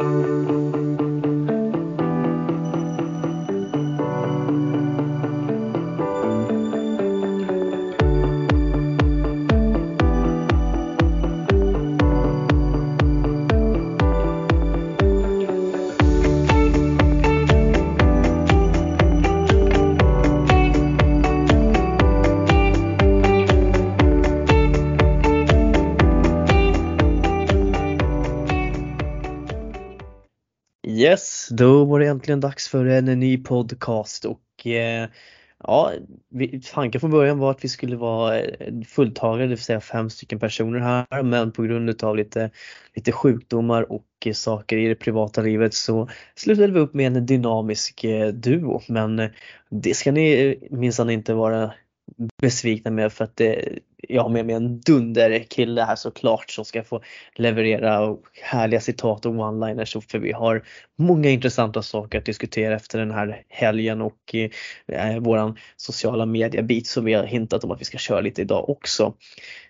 Yes, äntligen dags för en ny podcast och eh, ja, vi, tanken från början var att vi skulle vara eh, fulltagare, det vill säga fem stycken personer här, men på grund av lite, lite sjukdomar och eh, saker i det privata livet så slutade vi upp med en dynamisk eh, duo. Men eh, det ska ni eh, minsann inte vara besvikna med för att det, jag har med mig en dunderkille här såklart som ska få leverera härliga citat och one-liners för vi har många intressanta saker att diskutera efter den här helgen och eh, eh våran sociala mediebit som vi har hintat om att vi ska köra lite idag också.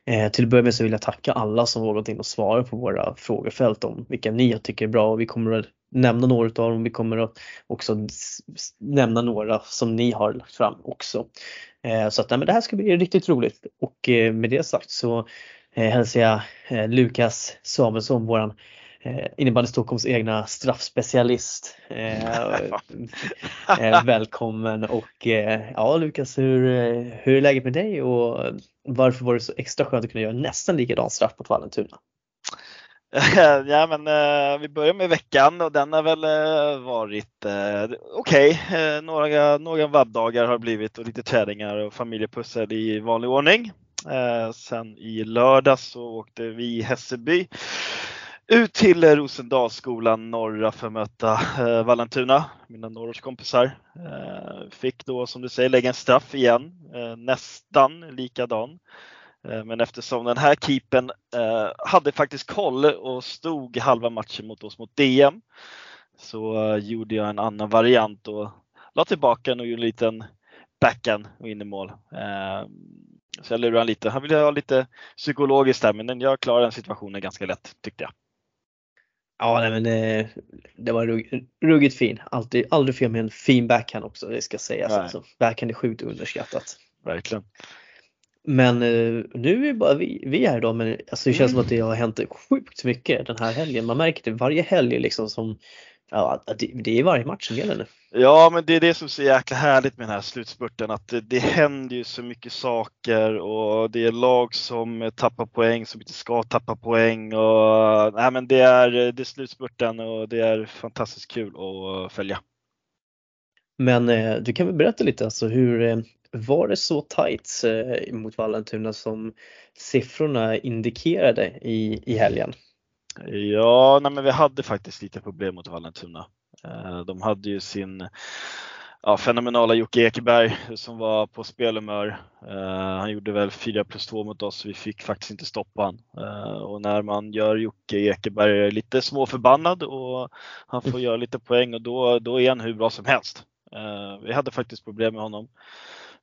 Eh, till att börja med så vill jag tacka alla som vågat in och svara på våra frågefält om vilka ni tycker är bra och vi kommer att nämna några av dem. Vi kommer att också nämna några som ni har lagt fram också. Eh, så att nej, men det här ska bli riktigt roligt och eh, med det sagt så eh, hälsar jag Lukas Samuelsson, våran innebandy Stockholms egna straffspecialist. välkommen och ja Lukas, hur, hur är läget med dig och varför var det så extra skönt att kunna göra nästan likadan straff mot Vallentuna? ja men eh, vi börjar med veckan och den har väl eh, varit eh, okej. Okay. Eh, några, några vabbdagar har blivit och lite träningar och familjepussel i vanlig ordning. Eh, sen i lördag så åkte vi i Hässelby ut till Rosendalsskolan norra för att möta eh, Vallentuna, mina norrortskompisar. Eh, fick då som du säger lägga en straff igen, eh, nästan likadan. Eh, men eftersom den här keepen eh, hade faktiskt koll och stod halva matchen mot oss mot DM så eh, gjorde jag en annan variant och la tillbaka och gjorde en liten backhand och in i mål. Så jag lurade han lite. Han ville ha lite psykologiskt där men jag klarade den situationen ganska lätt tyckte jag. Ja, nej, men det, det var rugg, ruggigt fin. Alltid, aldrig fel med en fin backhand också, det ska sägas. Alltså, backhand är sjukt underskattat. Verkligen. Men eh, nu är det bara vi, vi här då men alltså det känns mm. som att det har hänt sjukt mycket den här helgen. Man märker det varje helg liksom som Ja, det, det är varje match som gäller nu. Ja, men det är det som är så jäkla härligt med den här slutspurten att det, det händer ju så mycket saker och det är lag som tappar poäng som inte ska tappa poäng och nej, men det är, det är slutspurten och det är fantastiskt kul att följa. Men eh, du kan väl berätta lite alltså hur, eh, var det så tight eh, mot Vallentuna som siffrorna indikerade i, i helgen? Ja, nej, men vi hade faktiskt lite problem mot Vallentuna. Eh, de hade ju sin ja, fenomenala Jocke Ekeberg som var på spelhumör. Uh, han gjorde väl 4 plus 2 mot oss, vi fick faktiskt inte stoppa han. Uh, och när man gör Jocke Ekeberg lite småförbannad och han får mm. göra lite poäng och då, då är han hur bra som helst. Uh, vi hade faktiskt problem med honom.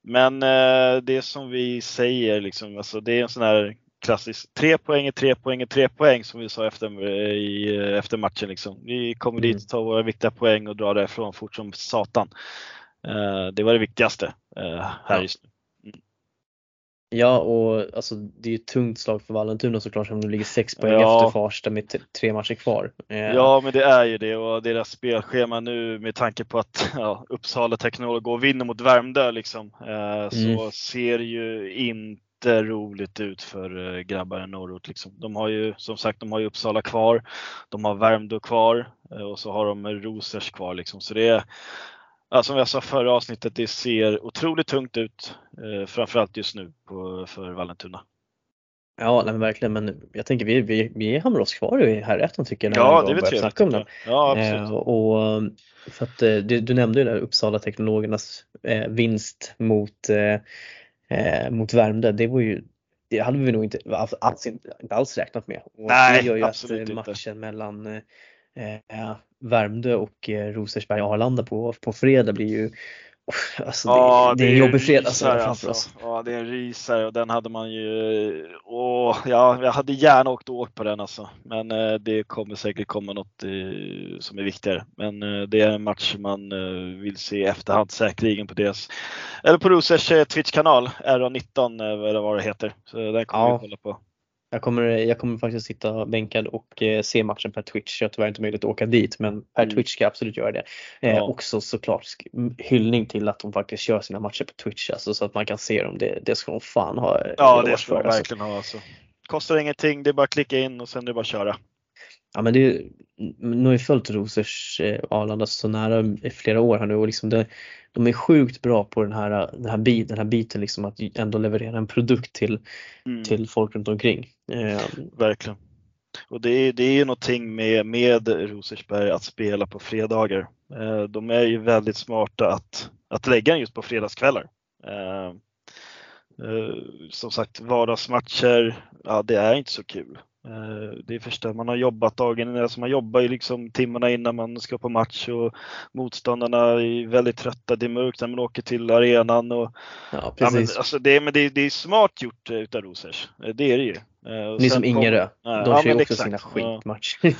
Men eh, det som vi säger, liksom, alltså, det är en sån här klassisk tre poäng tre poäng tre poäng som vi sa efter, i, efter matchen. Liksom. Vi kommer mm. dit, tar våra viktiga poäng och drar därifrån fort som satan. Eh, det var det viktigaste eh, här ja. just nu. Ja och alltså det är ju ett tungt slag för Vallentuna såklart som de ligger sex poäng ja. efter Farsta med tre matcher kvar. Eh, ja men det är ju det och deras spelschema nu med tanke på att ja, Uppsala Teknolog går och vinner mot Värmdö liksom eh, så mm. ser ju inte roligt ut för eh, grabbar i norrort. Liksom. De har ju som sagt de har ju Uppsala kvar, de har Värmdö kvar och så har de Rosers kvar liksom. Så det är ja, som jag sa förra avsnittet, det ser otroligt tungt ut. Eh, framförallt just nu på, för Vallentuna. Ja, nej, men verkligen. Men jag tänker vi, vi, vi hamnar oss kvar i här ettan tycker jag. Ja, det är väl trevligt. Om den. Ja, absolut. Eh, och, för att, eh, du, du nämnde ju där Uppsala Teknologernas eh, vinst mot, eh, eh, mot Värmdö. Det var ju det hade vi nog inte alls, inte, alls räknat med. Och Nej, det gör ju att matchen inte. mellan eh, Värmdö och eh, Rosersberg Arlanda på, på fredag blir ju Alltså, ja, det, det, är en jobbig fredag framför alltså. oss. Ja, det är en rysare och den hade man ju. Åh, ja, jag hade gärna åkt och åkt på den alltså. Men eh, det kommer säkert komma något eh, som är viktigare. Men eh, det är en match man eh, vill se i efterhand säkerligen på deras eller på Rosers eh, Twitch-kanal, RA19 eh, eller vad det heter. Så den kommer ja. vi kolla på. Jag kommer, jag kommer faktiskt sitta bänkad och eh, se matchen per Twitch. Jag har tyvärr inte möjlighet att åka dit men per mm. Twitch ska jag absolut göra det. Eh, ja. Också såklart hyllning till att de faktiskt kör sina matcher på Twitch alltså, så att man kan se dem. Det, det ska de fan ha eh, Ja det ska de alltså. verkligen ha alltså. Kostar ingenting, det är bara att klicka in och sen är det bara att köra. Ja men det, nu har ju följt Rosers eh, Arlanda så nära i flera år här nu och liksom det, de är sjukt bra på den här, den här, bit, den här biten liksom att ändå leverera en produkt till, mm. till folk runt omkring. Eh, Verkligen. Och det är, det är ju någonting med, med Rosersberg att spela på fredagar. Eh, de är ju väldigt smarta att, att lägga den just på fredagskvällar. Eh, eh som sagt vardagsmatcher, ja det är inte så kul. Eh, det är första, man har jobbat dagen, alltså man jobbar ju liksom timmarna innan man ska på match och motståndarna är väldigt trötta, det är mörkt när man åker till arenan. Och, ja, precis. Ja, men, alltså det, men det, det är smart gjort eh, utav Rosers, eh, det är det ju. Ni som Ingerö, de ja, kör ju också exakt. sina skitmatcher.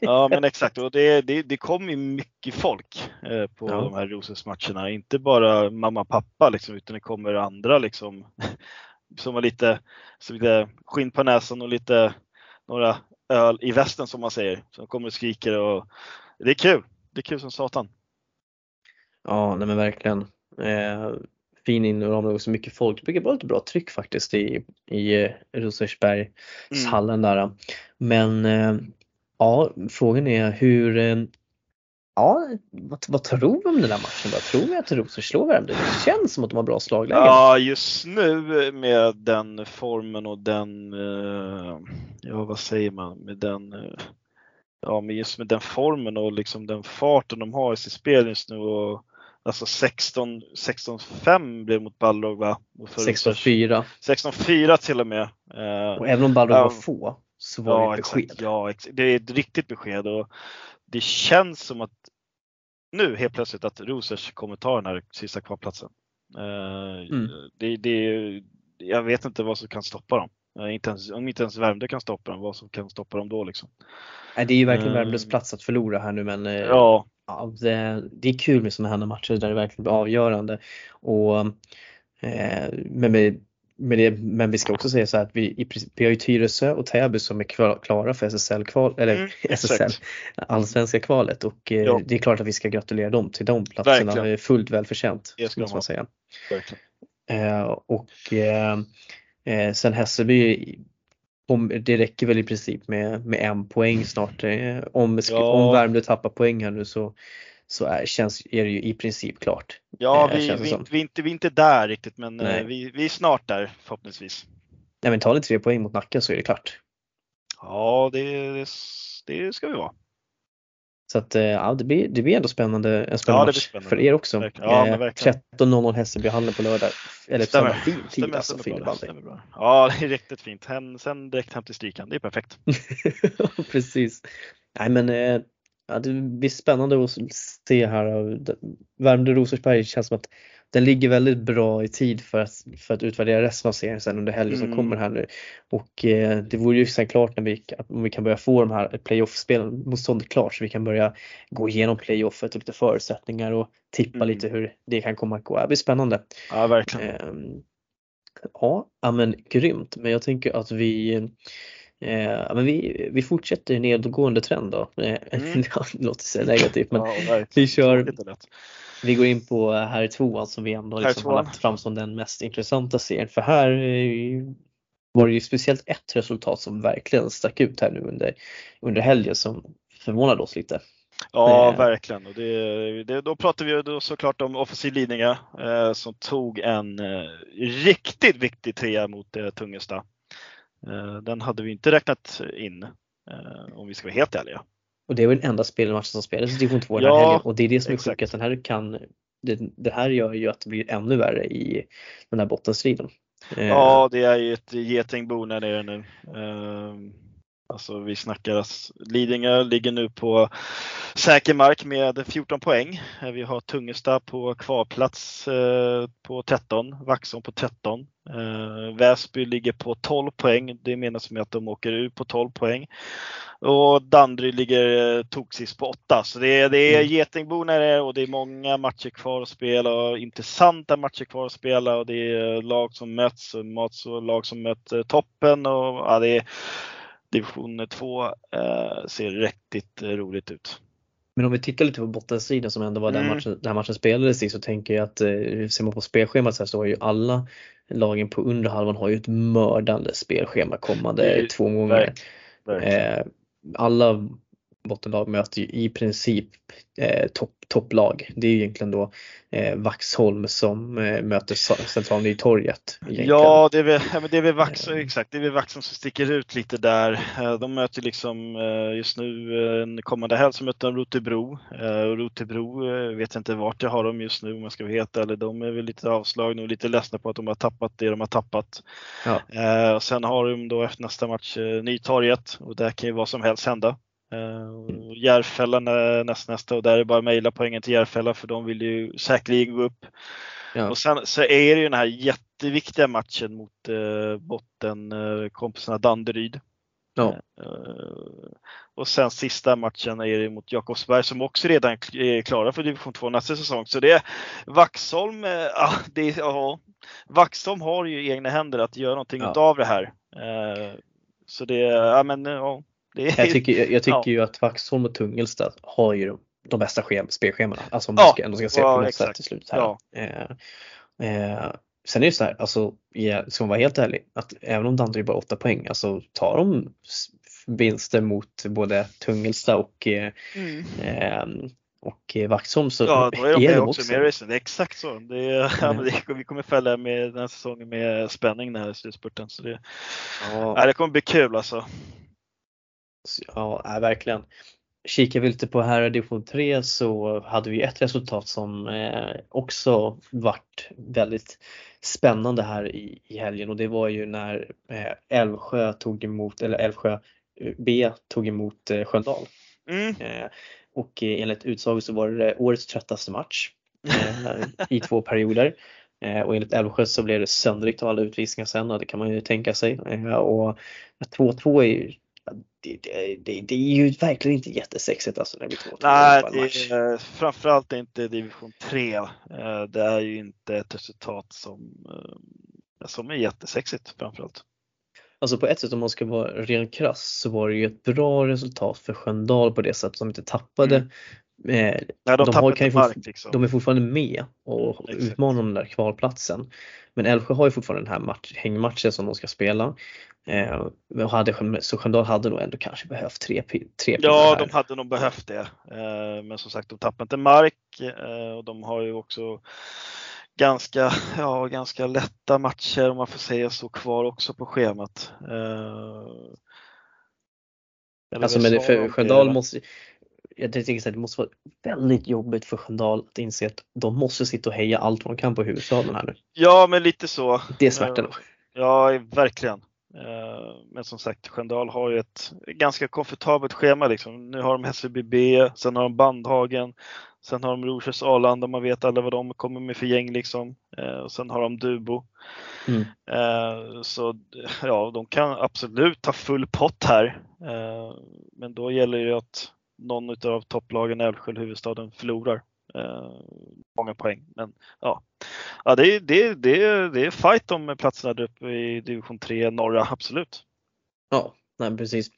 ja men exakt och det, det, det kommer ju mycket folk på ja. de här Rosers matcherna, inte bara mamma och pappa liksom, utan det kommer andra liksom som har lite, så lite skinn på näsan och lite några öl i västen som man säger. Som kommer och skriker och det är kul. Det är kul som satan. Ja, nej men verkligen. Eh, fin inramning och så mycket folk. Det brukar vara lite bra tryck faktiskt i, i eh, Rosersbergshallen mm. där. Men eh, ja, frågan är hur eh, Ja, vad, vad tror vi om den där matchen då? Tror vi att Rosers slår Värmdö? Det känns som att de har bra slaglägen. Ja, just nu med den formen och den, eh, ja vad säger man, med den, eh, ja men just med den formen och liksom den farten de har i sitt spel just nu och Alltså 16, 16-5 blev mot Balrog va? 16-4. 16-4 till och med. Eh, och även om Balrog var få så var ja, det ett besked. Exakt, ja, det är ett riktigt besked och det känns som att nu helt plötsligt att Rosers kommer ta den här sista kvalplatsen. Eh, mm. Det, det, jag vet inte vad som kan stoppa dem. Inte ens, om inte ens Värmdö kan stoppa dem, vad som kan stoppa dem då liksom. det är ju verkligen Värmdös uh, plats att förlora här nu men eh, ja. ja det, det, är kul med sådana här matcher där det verkligen blir avgörande. Och, eh, men med med det, men vi ska också säga så här att vi, i, vi har ju Tyresö och Täby som är klara för SSL-kval, eller mm, SSL, allsvenska kvalet och eh, det är klart att vi ska gratulera dem till de platserna. Verkligen. Fullt välförtjänt. Skulle man säga. Eh, och eh, eh, sen Hässelby om, det räcker väl i princip med, med en poäng snart. Eh, om, ja. om Värmdö tappar poäng här nu så så är, känns, är det ju i princip klart. Ja, vi, vi, vi, vi, är inte, vi är inte där riktigt men eh, vi, vi är snart där förhoppningsvis. Nej men tar ni tre poäng mot Nacka så är det klart. Ja, det, det, det ska vi vara. Så att eh, ja, det blir, det blir ändå spännande, en spännande, ja, match spännande. för er också. Ja, eh, 13.00 Hässelbyhallen på lördag. Eller stämmer. fin tid stämmer, alltså för innebandy. Ja, det är riktigt fint. Sen, sen direkt hem till Strykan, det är perfekt. Precis. Nej men eh, ja, det blir spännande att se här. Värmdö-Rosersberg känns som att den ligger väldigt bra i tid för att, för att utvärdera resten av serien sen under helgen mm. som kommer här nu. Och eh, det vore ju sen klart när vi, om vi kan börja få de här playoff-spelen motståndet klart så vi kan börja gå igenom playoffet och lite förutsättningar och tippa mm. lite hur det kan komma att gå. Det blir spännande. Ja, verkligen. Eh, ja, men grymt. Men jag tänker att vi Eh, men vi, vi fortsätter nedgående trend då. Eh, mm. det låter så negativt men ja, vi kör vi går in på här tvåan som vi ändå liksom har lagt fram som den mest intressanta serien för här eh, var det ju speciellt ett resultat som verkligen stack ut här nu under, under helgen som förvånade oss lite. Ja, eh. verkligen. Och det, det, då pratar vi då såklart om offensiv Lidingö eh, som tog en eh, riktigt viktig trea mot eh, Tungesta. Eh, den hade vi inte räknat in eh, om vi ska vara helt ärliga. Och det var den enda spelmatchen som spelades i division 2 den ja, här helgen och det är det som är sjukt att den här kan det, det, här gör ju att det blir ännu värre i den här bottenstriden. Eh, ja, det är ju ett getingbo när det är nu. Alltså vi snackar Lidingö ligger nu på säker mark med 14 poäng. Vi har Tungesta på kvarplats eh, på 13, Vaxholm på 13. Eh, Väsby ligger på 12 poäng. Det menas med att de åker ut på 12 poäng. Och Danderyd ligger eh, toksist på 8. Så det är, det är mm. getingborna och det är många matcher kvar att spela och intressanta matcher kvar att spela och det är lag som möts och lag som möter toppen. Och, ja, det är, division 2 eh, ser riktigt roligt ut. Men om vi tittar lite på bottensidan som ändå var mm. där, matchen, där matchen spelades i så tänker jag att eh, ser man på spelschemat så, här så har ju alla lagen på under halvan har ju ett mördande spelschema kommande två gånger. Eh, alla bottenlag möter ju i princip eh, topp topplag. Det är ju egentligen då eh, Vaxholm som eh, möter Central Nytorget. Ja, det är väl, det är väl Vax, eh. exakt, det är väl Vaxholm som sticker ut lite där. Eh, de möter liksom eh, just nu en kommande helg så möter de Rotebro. Och Rotebro vet jag inte vart jag har dem just nu om jag ska vara helt ärlig. De är väl lite avslagna och lite ledsna på att de har tappat det de har tappat. Ja. Och sen har de då efter nästa match Nytorget och där kan ju vad som helst hända. Uh, Järfälla näst, nästa och där är det bara att mejla poängen till Järfälla för de vill ju säkerligen gå upp. Ja. Och sen så är det ju den här jätteviktiga matchen mot uh, bottenkompisarna uh, Danderyd. Ja. Uh, och sen sista matchen är det mot Jakobsberg som också redan är klara för division 2 nästa säsong. Så det är Vaxholm, uh, det är, uh, Vaxholm har ju egna händer att göra någonting ja. av det här. så det, ja men ja är, jag tycker, jag, jag tycker ja. ju att Vaxholm och Tungelstad har ju de, de bästa spelschemana. Alltså om man ska, ändå ska se ja, på något exakt. sätt till slut. Här. Ja. Eh, eh, sen är det så här, alltså, ska man vara helt ärlig, att även om Danderyd bara 8 poäng, alltså tar de vinster mot både Tungelsta och eh, mm. eh, och Vaxholm så ja, då är de, är de också med racing. Det är exakt så. Det är, mm. ja, vi kommer följa med den här säsongen med spänning den här slutspurten. Så det, ja. ja. det kommer bli kul alltså. Ja, verkligen. Kikar vi lite på här i division 3 så hade vi ett resultat som eh, också vart väldigt spännande här i, i helgen och det var ju när eh, Älvsjö tog emot, eller Älvsjö eh, B tog emot Sköndal. Mm. Och enligt utsago så var det årets tröttaste match i två perioder. Och enligt Älvsjö så blev det sönderigt av alla utvisningar sen och det kan man ju tänka sig. och 2-2 är det, det, det, är ju verkligen inte jättesexigt alltså när vi två Nej, det är, framförallt inte division 3. Eh, det är ju inte ett resultat som, eh, som är jättesexigt framförallt. Alltså på ett sätt om man ska vara ren krass så var det ju ett bra resultat för Sköndal på det sättet som inte tappade mm. Eh, Nej, de, de, har, kan mark, liksom. de är fortfarande med och mm, utmanar den där kvalplatsen. Men Älvsjö har ju fortfarande den här match, hängmatchen som de ska spela. Eh, hade, så Sköndal hade nog ändå kanske behövt tre, tre Ja, de hade nog behövt det. Eh, men som sagt, de tappar inte mark eh, och de har ju också ganska, ja, ganska lätta matcher om man får säga så kvar också på schemat. Eh, alltså men det för Sköndal måste jag tänker att det måste vara väldigt jobbigt för Sköndal att inse att de måste sitta och heja allt de kan på huvudstaden här nu. Ja, men lite så. Det smärtar nog. Ja, verkligen. Eh, men som sagt, Sköndal har ju ett ganska komfortabelt schema. Liksom. Nu har de Hässelby B, sen har de Bandhagen, sen har de Rosers Arlanda, man vet alla vad de kommer med för gäng liksom. Eh, och sen har de Dubo. Mm. Eh, så ja, de kan absolut ta full pott här. Men då gäller det att någon av topplagen, Älvsjö eller huvudstaden, förlorar eh, många poäng. Men ja, ja det, är, det, det, det är fight om platserna där uppe i division 3 norra, absolut. Ja, nej, precis.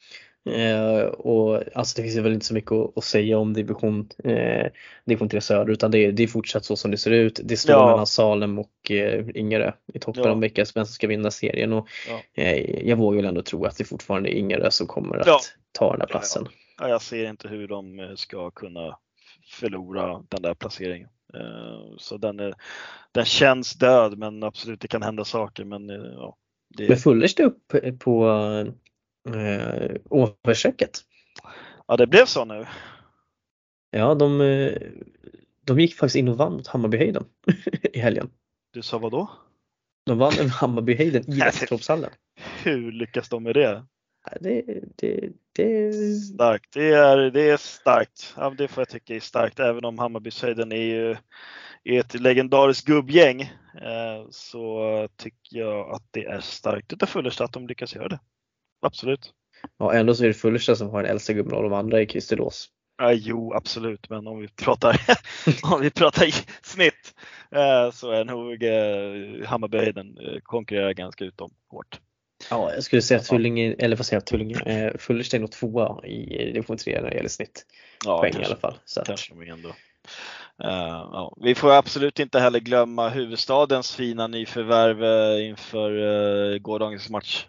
Eh, och alltså det finns väl inte så mycket att, att säga om division, eh, division 3 söder utan det är, det är fortsatt så som det ser ut. Det står ja. mellan Salem och eh, Ingerö i toppen ja. om vilka som ska vinna serien och ja. eh, jag vågar väl ändå tro att det fortfarande är Ingerö som kommer att ta den här platsen. Ja, jag ser inte hur de eh, ska kunna förlora den där placeringen. Eh, så den, är, den känns död men absolut det kan hända saker. Men, eh, ja, det... men följdes det upp på äh, Åbersträcket? Ja det blev så nu. Ja de, de gick faktiskt in och vann mot Hammarbyhöjden i helgen. Du sa vad då? De vann över Hammarbyhöjden i Västertorpshallen. Hur lyckas de med det? Det, det, det... Starkt, det är, det är starkt. Ja, det får jag tycka är starkt, även om Hammarbysöjden är ju är ett legendariskt gubbgäng eh, så tycker jag att det är starkt utav Fullersta att de lyckas göra det. Absolut. Ja, ändå så är det Fullersta som har den äldsta gubben och de andra är Kristerås. Ja, jo, absolut, men om vi pratar, om vi pratar snitt eh, så är nog eh, Hammarbyhöjden konkurrerar ganska ut dem hårt. Ja, jag skulle säga Tullinge, eller vad säger jag, Tullinge, eh, Fullersta är nog tvåa i division 3 när det gäller snitt. Ja, poäng kanske, i alla fall. Så kanske de ändå. Uh, ja. Vi får absolut inte heller glömma huvudstadens fina nyförvärv uh, inför uh, gårdagens match.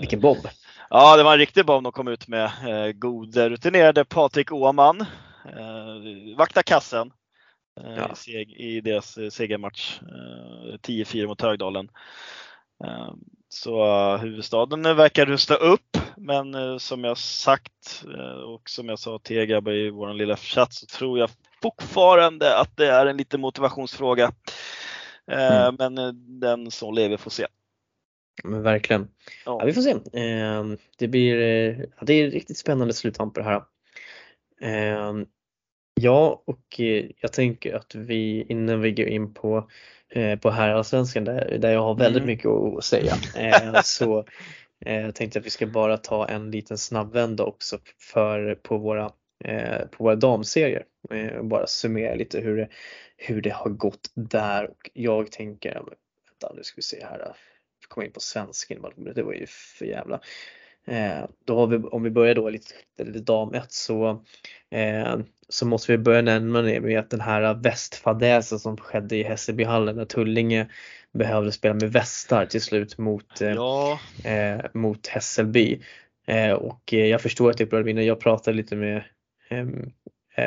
Vilken bomb! Ja, det var en riktig bomb de kom ut med. God rutinerade Patrik Åman. Vakta kassen ja. i, i, deras segermatch. 10-4 mot Högdalen. Så huvudstaden verkar rusta upp, men som jag sagt och som jag sa till er grabbar i vår lilla chatt så tror jag fortfarande att det är en liten motivationsfråga. Mm. Men den som lever får se. Men verkligen. Ja. ja vi får se. Ehm, det blir det är riktigt spännande sluttamp på det här. Ehm, ja, och jag tänker att vi innan vi går in på Eh, på herrallsvenskan där, där jag har väldigt mm. mycket att säga. Eh, så eh, tänkte att vi ska bara ta en liten snabbvända också för, på, våra, på våra damserier. bara summera lite hur det, hur det har gått där och jag tänker, vänta nu ska vi se här, komma in på svenskan, det var ju för jävla Eh, då har vi, om vi börjar då lite, lite dam 1 så, eh, så måste vi börja nämna det med att den här västfadäsen som skedde i Hässelbyhallen när Tullinge behövde spela med västar till slut mot, eh, ja. eh, mot Hässelby. Eh, och jag förstår att det upprörde Jag pratade lite med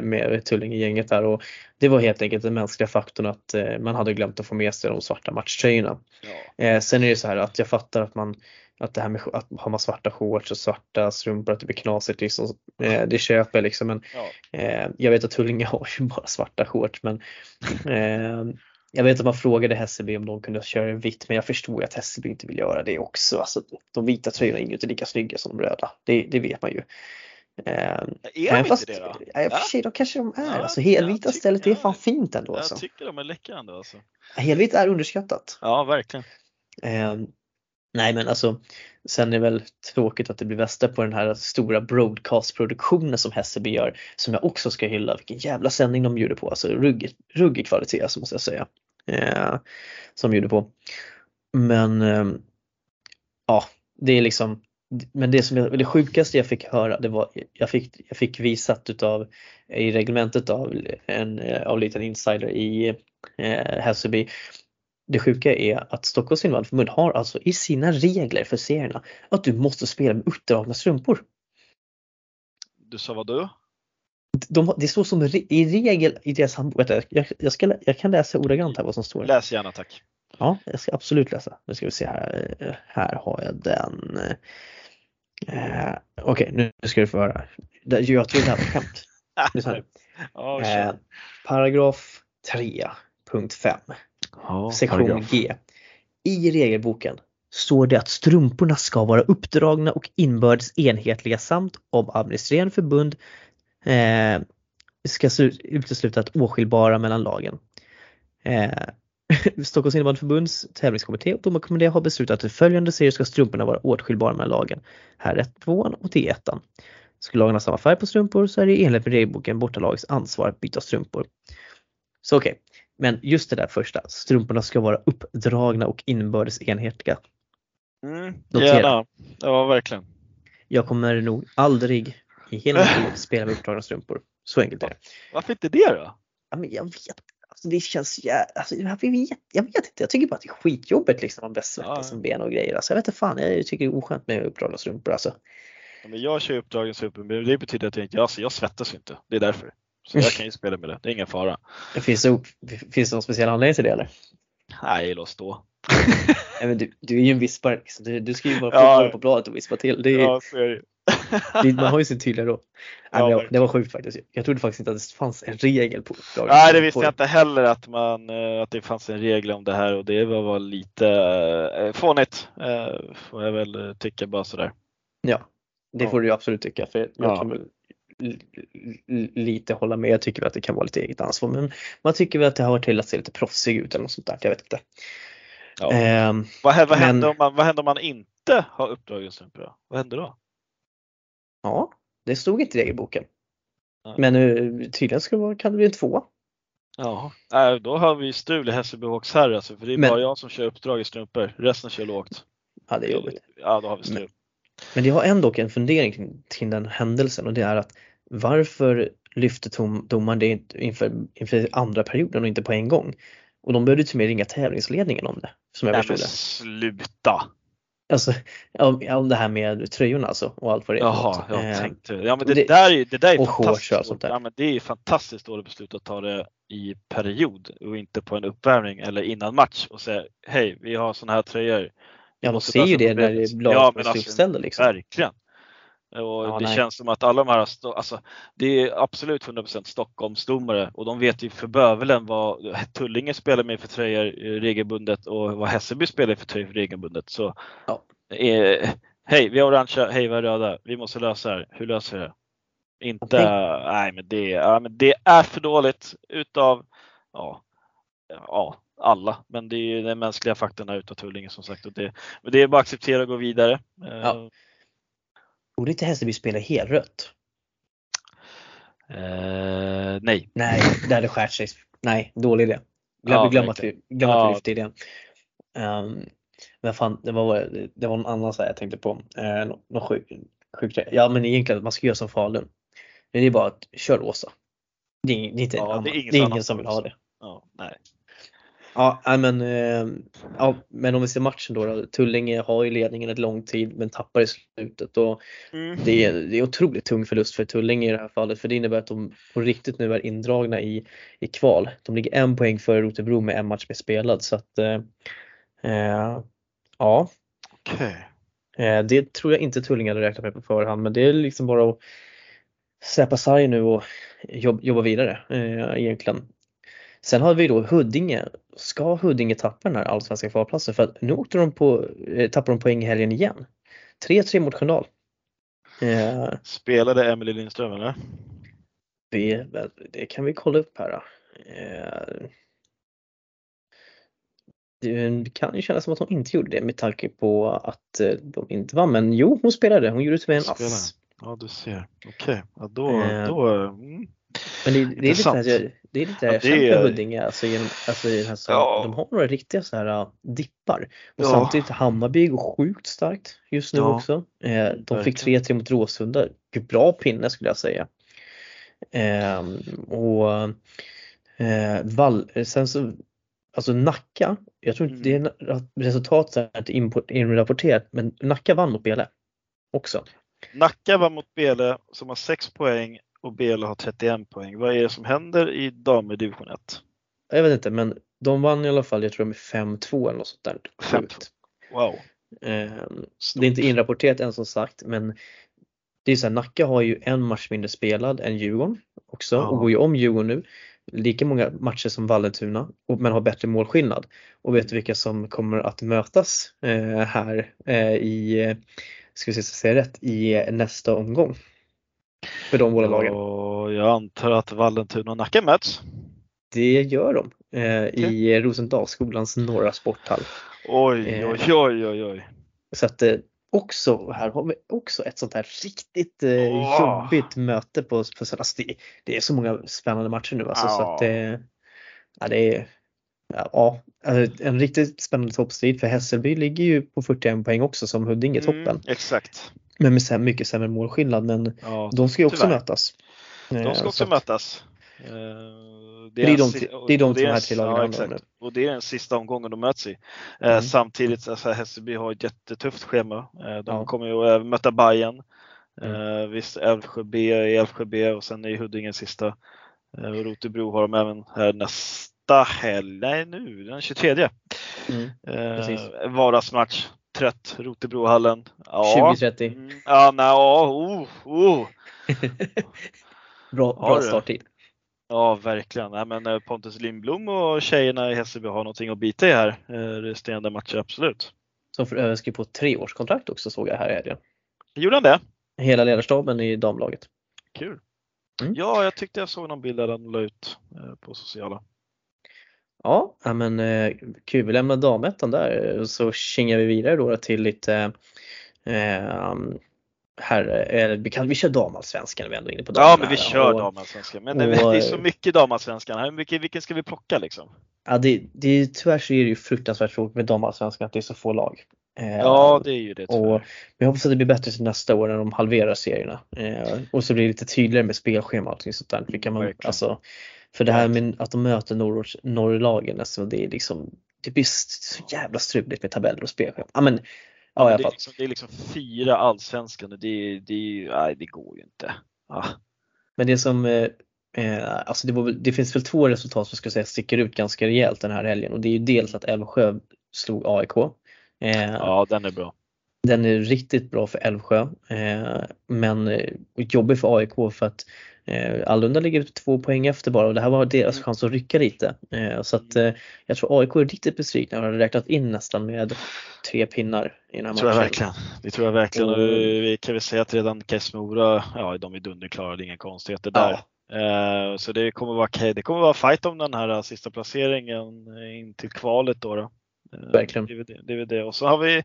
med Tullinge-gänget där och det var helt enkelt den mänskliga faktorn att man hade glömt att få med sig de svarta matchtröjorna. Ja. sen är det så här att jag fattar att man att det här med att har man svarta shorts och svarta strumpor att det blir knasigt liksom, eh, det köper jag liksom men ja. eh, jag vet att Tullinge har ju bara svarta shorts men eh, jag vet att man frågade Hässelby om de kunde köra vitt men jag förstår att Hässelby inte vill göra det också. Alltså, de vita tröjorna är ju inte lika snygga som de röda, det, det vet man ju. Eh, är de inte det då? Ja, för sig, då kanske de är. Ja, alltså, helvita stället är fan fint ändå. Alltså. Jag tycker de är läckra ändå. Alltså. Helvitt är underskattat. Ja, verkligen. Nej men alltså sen är det väl tråkigt att det blir västa på den här stora broadcastproduktionen som Hässelby gör som jag också ska hylla. Vilken jävla sändning de gjorde på. Alltså ruggig, ruggig kvalitet alltså, måste jag säga. Eh, som de gjorde på. Men eh, ja, det är liksom men det som jag, det sjukaste jag fick höra det var jag fick, jag fick visat utav i reglementet av en eh, av liten insider i eh, Hässelby det sjuka är att Stockholms invandrarförbund har alltså i sina regler för serierna att du måste spela med uppdragna strumpor. Du sa vad du? De, det står som i regel i deras handbok. Jag, jag, ska, jag kan läsa ordagrant här vad som står. Läs gärna tack. Ja, jag ska absolut läsa. Nu ska vi se här. Här har jag den. Eh, Okej, okay, nu ska du få höra. Jag tror det här var skämt. eh, paragraf 3, punkt 5. Ja, sektion paragraf. G. I regelboken står det att strumporna ska vara uppdragna och inbördes enhetliga samt om administrerande förbund eh, ska utesluta att åskiljbara mellan lagen. Eh, Stockholms innebandyförbunds tävlingskommitté och domarkommitté har beslutat att i följande serier ska strumporna vara åtskiljbara mellan lagen. Här är tvåan och t ettan. Skulle lagen ha samma färg på strumpor så är det i enlighet med regelboken bortalagets ansvar att byta strumpor. Så okej, okay. Men just det där första, strumporna ska vara uppdragna och inbördes enhetliga. Mm, gärna, ja verkligen. Jag kommer nog aldrig i hela mitt liv spela med uppdragna strumpor. Så enkelt är det. Varför inte det då? Ja, men jag vet alltså det känns, alltså, jag, vet, jag vet inte, jag tycker bara att det är skitjobbigt liksom att bäst ja. som ben och grejer. Alltså, jag vet inte fan, jag tycker det är oskönt med uppdragna strumpor alltså. Ja, men jag kör uppdragna strumpor, men det betyder att jag inte, alltså, jag svettas inte. Det är därför. Så jag kan ju spela med det, det är ingen fara. Finns det, finns det någon speciell anledning till det eller? Nej, låt stå. Nej, men du, du är ju en vispare, liksom. du, du ska ju bara ja, på bladet och vispa till. Det är, ja, så är det. Man har ju sin tydliga roll. Ja, det, var, det var sjukt faktiskt. Jag trodde faktiskt inte att det fanns en regel på uppdraget. Nej, det visste jag inte heller att, man, eh, att det fanns en regel om det här och det var lite eh, fånigt. Eh, får jag väl tycka bara sådär. Ja, det får du ju absolut tycka. För jag Ja. kan väl lite hålla med. Jag tycker att det kan vara lite eget ansvar. Men man tycker väl att det har varit till att se lite proffsig ut eller något sånt där. Jag vet inte. Ja. Ehm, vad, vad, men- händer om man, vad händer om man inte har uppdraget som då? Vad händer då? ja, det stod inte i regelboken. Nej. Men uh, tydligen ska det kan det bli en tvåa. Ja, äh, då har vi strul i Hässelby Hawks här alltså, för det är Men- bara jag som kör uppdrag i strumpor. Resten kör lågt. Ja, det är jobbigt. Ja, då har vi strul. Men jag har ändå en fundering kring, kring den händelsen och det är att varför lyfte tom, domaren det inför, inför andra perioden och inte på en gång? Och de behövde till och med ringa tävlingsledningen om det, som jag Nej förstod det. sluta! Alltså, om, om det här med tröjorna alltså och allt vad det är. Jaha, jag Eh, tänkte Ja men det, det- där är, det där är och fantastiskt. och allt sånt där. Ja, men det är fantastiskt dåligt beslut att ta det i period och inte på en uppvärmning eller innan match och säga hej, vi har såna här tröjor. Vi Ja, de ser ju det när problemet." det laget Ja, ja, är alltså, liksom. Verkligen. Och Ja, det nej. känns som att alla de här, stå- alltså det är absolut 100% Stockholmsdomare och de vet ju för bövelen vad Tullinge spelar med för tröjor eh, regelbundet och vad Hässelby spelar för tröjor regelbundet. Så Ja. eh, hej, vi har orangea, hej vi har röda, vi måste lösa det här. Hur löser vi det? Inte, Tänk- nej men det, ja, men det är för dåligt utav, ja, ja alla. Men det är ju den mänskliga faktorn här utav Tullinge som sagt. Och det, men det är bara att acceptera och gå vidare. Eh, Ja. Borde inte Hässelby spela helrött? Eh, nej. Nej, det hade skärt sig. Nej, dålig idé. Glöm, Ja, glöm, att, vi, glöm att Ja. vi lyfte idén. Um, men fan, det var, det var någon annan så jag tänkte på. Eh, nå- någon sjuk, sjuk. Ja men egentligen att man ska göra som Falun. Men det är bara att kör rosa. Det är, det är inte Ja, en annan, det det är är ingen som vill ha det. Ja, nej. Ja, men, eh, ja, men om vi ser matchen då, då. Tullinge har ju ledningen ett lång tid men tappar i slutet och Mm. det är, det är otroligt tung förlust för Tullinge i det här fallet för det innebär att de på riktigt nu är indragna i, i kval. De ligger en poäng före Rotebro med en match med spelad så att eh, eh, ja, Okej. eh, det tror jag inte Tullinge hade räknat med på förhand men det är liksom bara att släppa sargen nu och jobb, jobba vidare eh, egentligen. Sen har vi då Huddinge. Ska Huddinge tappa den här allsvenska kvalplatsen? För att nu åkte de på, eh, tappar de poäng i helgen igen. 3-3 mot Sköndal. Eh, Spelade Emily Lindström eller? det, det kan vi kolla upp här. Eh, det kan ju kännas som att hon inte gjorde det med tanke på att eh, de inte vann. Men jo, hon spelade. Hon gjorde tyvärr en ass. Ja du ser. Okej, ja, då, då mm. Men det, det är lite här, det är lite Ja, det med Huddinge alltså, genom, alltså säsongen. Ja. De har några riktiga så här uh, dippar. Och Ja. samtidigt Hammarby går sjukt starkt just nu Ja, också. Eh, de fick verkligen. 3-3 mot Råsunda. Bra pinne skulle jag säga. Eh, och eh, Val, sen så, alltså Nacka, jag tror inte Mm. det är en- resultatet inrapporterat men Nacka vann mot Bele också. Nacka var mot Bele som har 6 poäng och Bele har 31 poäng. Vad är det som händer i damer division 1? Jag vet inte men de vann i alla fall, jag tror de är 5-2 eller något sånt där. 5-2. Sjukt. Wow. Ehm, Det är inte inrapporterat än som sagt men det är så här, Nacka har ju en match mindre spelad än Djurgården också Ja. och går ju om Djurgården nu. Lika många matcher som Vallentuna men har bättre målskillnad. Och vet du vilka som kommer att mötas eh, här eh, i, eh, ska vi se så jag säger rätt, i nästa omgång? För de båda lagen. Jag antar att Vallentuna och Nacka möts. Det gör de eh, i Rosendalsskolans norra sporthall. Oj, Eh. oj, oj, oj, oj. Så att eh, också, här har vi också ett sånt här riktigt eh, Åh. jobbigt möte på, på söndag. Alltså, det, det är så många spännande matcher nu alltså, så Ja. att eh, ja, det är ja, alltså, en riktigt spännande toppstrid för Hässelby ligger ju på 41 poäng också som Huddinge i toppen. Mm, exakt. Men med säm- mycket sämre målskillnad men Ja, de ska ju också tyvärr. mötas. De Eh, ska så också att- mötas. Eh, Det är de det är de de här tre lagen ja, exakt. Och det är den sista omgången de möts i. Eh, Mm. Samtidigt, alltså, Hässelby har ett jättetufft schema. Eh, de Ja. kommer ju att möta Bayern. Mm. Eh, visst, Älvsjö B är Älvsjö B och sen är Huddinge sista. Eh, och Rotebro har de även här nästa helg, nej nu, den 23. Mm, Eh, vardagsmatch. Trött, Rotebrohallen. Ja. 2030. Mm, ja, nej, oh, oh. bra, bra starttid. Ja, verkligen. Nej, men eh, Pontus Lindblom och tjejerna i Hässelby har någonting att bita i här eh, resterande matcher, absolut. Som för övrigt skriver på tre års kontrakt också såg jag här i helgen. Gjorde han det? Hela ledarstaben i damlaget. Kul. Mm. Ja, jag tyckte jag såg någon bild där han la ut eh, på sociala. Ja, men kul. Vi lämnar damettan där så kingar vi vidare då till lite eh, här, eller vi, kan, vi kör damallsvenskan vi är ändå inne på Ja men vi kör damallsvenskan. Men och, det är så mycket damallsvenskan här, vilken, vilken ska vi plocka liksom? Ja det, det, tyvärr så är det ju fruktansvärt tråkigt med damallsvenskan att det är så få lag. Eh, ja det är ju det tyvärr. Och vi hoppas att det blir bättre till nästa år när de halverar serierna. Eh, och så blir det lite tydligare med spelschema och allting sånt där. Vilka man, alltså, för det här med att de möter norrlagen, alltså, det är liksom det blir så jävla struligt med tabeller och spelschema. Ja, men, Ja, det, är liksom, det är liksom fyra allsvenskan och det, det, nej, det går ju inte. Ja. Men det som eh, eh alltså det, var, det, finns väl två resultat som ska säga sticker ut ganska rejält den här helgen och det är ju dels att Älvsjö slog AIK. Eh, ja, den är bra. Den är riktigt bra för Älvsjö eh, men eh, jobbig för AIK för att Allunda ligger två poäng efter bara och det här var deras mm. chans att rycka lite. Eh, så att mm. eh, jag tror AIK är riktigt besvikna och har räknat in nästan med tre pinnar i den här matchen. Tror jag verkligen. Det tror jag verkligen. Och vi kan väl säga att redan Kessmora, ja de är dunderklara, inga konstigheter där. Ja. Så det kommer vara, det kommer vara fight om den här sista placeringen in till kvalet då. då. Verkligen. Det är, det, det är det. Och så har vi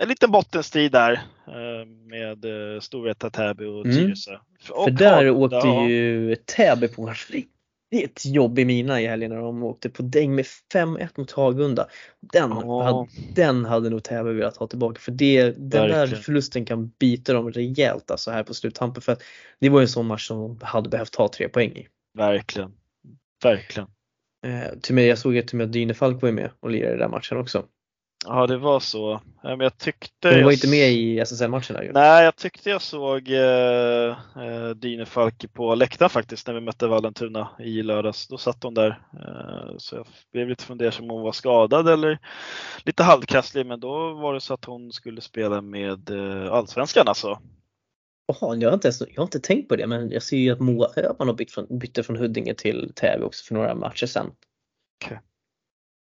en liten bottenstrid där eh, med eh, Storvreta, Täby och mm. Tyresö. För, För där Hagunda, åkte ju Täby på en riktigt jobbig mina i helgen när de åkte på däng med 5-1 mot Hagunda. Den, oh. hade, den hade nog Täby velat ha tillbaka för det, den Verkligen. där förlusten kan bita dem rejält alltså här på sluttampen. För det var ju en sån match som de hade behövt ta tre poäng i. Verkligen. Verkligen. Eh, till mig, jag såg att med Dynefalk var med och lirade i den matchen också. Ja det var så. Men jag tyckte Hon var jag... inte med i SSL-matchen Nej jag tyckte jag såg eh, eh Dynefalk på läktaren faktiskt när vi mötte Vallentuna i lördags. Då satt hon där. Eh, så jag blev lite fundersam om hon var skadad eller lite halvkrasslig men då var det så att hon skulle spela med eh, Allsvenskan alltså. Jaha, jag har, inte ens, jag har inte tänkt på det men jag ser ju att Moa Öhman har bytt från, bytte från Huddinge till Täby också för några matcher sedan. Okej.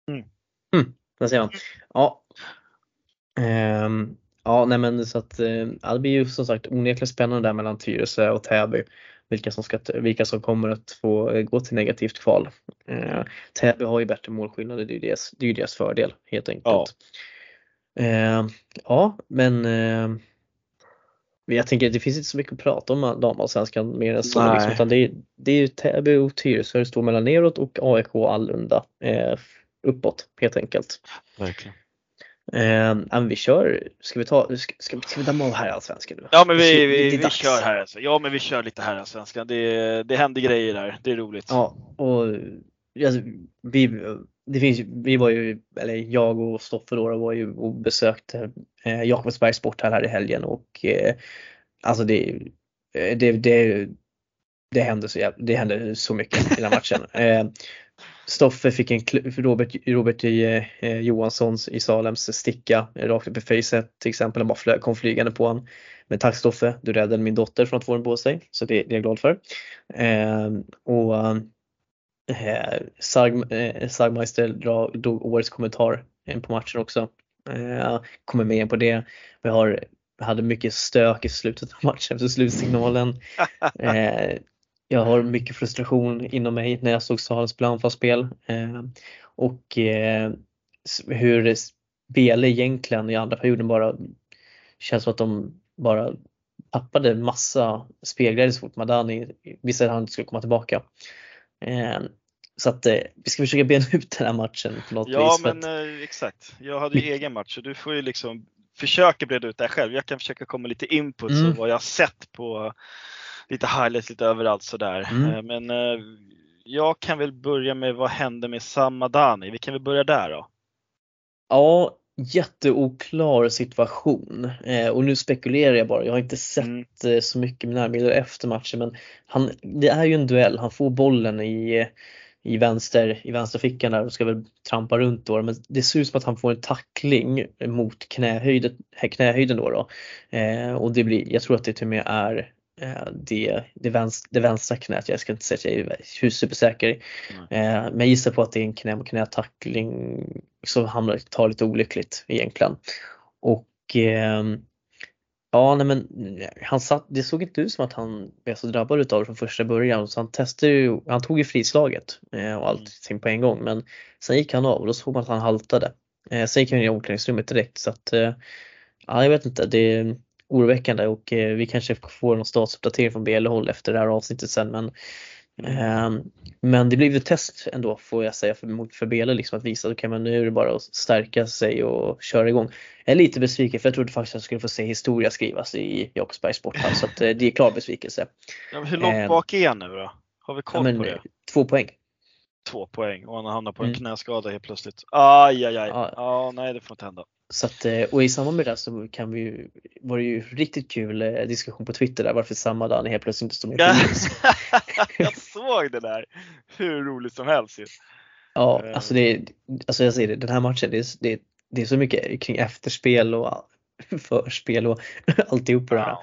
Okay. Mm. Mm, där ser man. Ja. Um, ja, nej men så att uh, det blir ju som sagt onekligen spännande där mellan Tyresö och Täby. Vilka som, ska, vilka som kommer att få uh, gå till negativt kval. Uh, Täby har ju bättre målskillnad, det är ju deras, det är deras fördel helt enkelt. Ja, ja men jag tänker det finns inte så mycket att prata om damallsvenskan mer än så. Liksom, utan det, är, det är ju Täby och Tyresö det står mellan neråt och AIK och Allunda eh, uppåt helt enkelt. Verkligen. Eh, men vi kör, ska vi ta, ska, ska, ska vi damma av herrallsvenskan nu? Ja men vi, vi, vi, vi kör här Ja men vi kör lite herrallsvenskan. Det, det händer grejer där, det är roligt. Ja och alltså, vi, det finns, vi var ju, eller jag och Stoffe då var ju och besökte eh, Jakobsbergs sporthall här i helgen och eh, alltså det, eh, det, det, det hände så, det hände så mycket i den matchen. Eh, Stoffe fick en Robert, Robert eh, Johanssons i Salems sticka rakt upp i facet till exempel. Han bara flög, kom flygande på honom. Men tack Stoffe, du räddade min dotter från att få den på sig. Så det, det är jag glad för. Eh, och Eh, Sarg, eh, Sargmeister drog årets kommentar på matchen också. Eh, kommer med på det. Vi har, hade mycket stök i slutet av matchen efter slutsignalen. Eh, jag har mycket frustration inom mig när jag såg spela anfallsspel. Eh, och eh, hur Bele egentligen i andra perioden bara känns som att de bara tappade massa spelglädje så fort Madani visade att han skulle komma tillbaka. Eh, så att eh, vi ska försöka bena ut den här matchen på något ja, vis. Ja men att... eh, exakt. Jag hade ju egen match så du får ju liksom försöka breda ut det här själv. Jag kan försöka komma lite input mm. och vad jag har sett på lite highlights lite överallt sådär. Mm. Men jag kan väl börja med vad hände med Samadani? Vi kan väl börja där då? Ja, jätteoklar situation eh, och nu spekulerar jag bara. Jag har inte sett mm. Eh, så mycket med närbilder efter matchen men han, det är ju en duell. Han får bollen i i vänster, i vänsterfickan där och ska väl trampa runt då. Men det ser ut som att han får en tackling mot knähöjden, knähöjden då. då. Eh, och det blir, jag tror att det till och med är det, det, vänster, det vänstra knät. Jag ska inte säga att jag är supersäker. Mm. Eh, men jag gissar på att det är en knä mot knä tackling som hamnar, tar lite olyckligt egentligen. Och eh, Ja, nej men han satt, det såg inte ut som att han blev så drabbad utav det från första början. Så han testade ju, han tog ju frislaget eh, och allting på en gång. Men sen gick han av och då såg man att han haltade. Eh, sen gick han in i omklädningsrummet direkt. Så att, eh, ja, jag vet inte, det oroväckande och vi kanske får någon statsuppdatering från BL-håll efter det här avsnittet sen. Men Ehm, men det blev ett test ändå får jag säga för, för Bele liksom att visa att okay, men nu är det bara att stärka sig och köra igång. Jag är lite besviken för jag trodde faktiskt att jag skulle få se historia skrivas i Jakobsbergs sporthall så att eh, det är klar besvikelse. Ja, hur långt ehm, bak är han nu då? Har vi koll ja, på det? Två poäng. Två poäng och han hamnar på en mm. knäskada helt plötsligt. Aj, aj, aj. Ja. ja, nej det får inte hända. Så att, eh, och i samband med det så kan vi ju, var det ju riktigt kul eh, diskussion på Twitter där varför samma dag helt plötsligt inte står med på Jag såg det där! Hur roligt som helst ju. Ja, eh. alltså, det, alltså jag säger det, den här matchen det är, det, det är så mycket kring efterspel och förspel och alltihop här.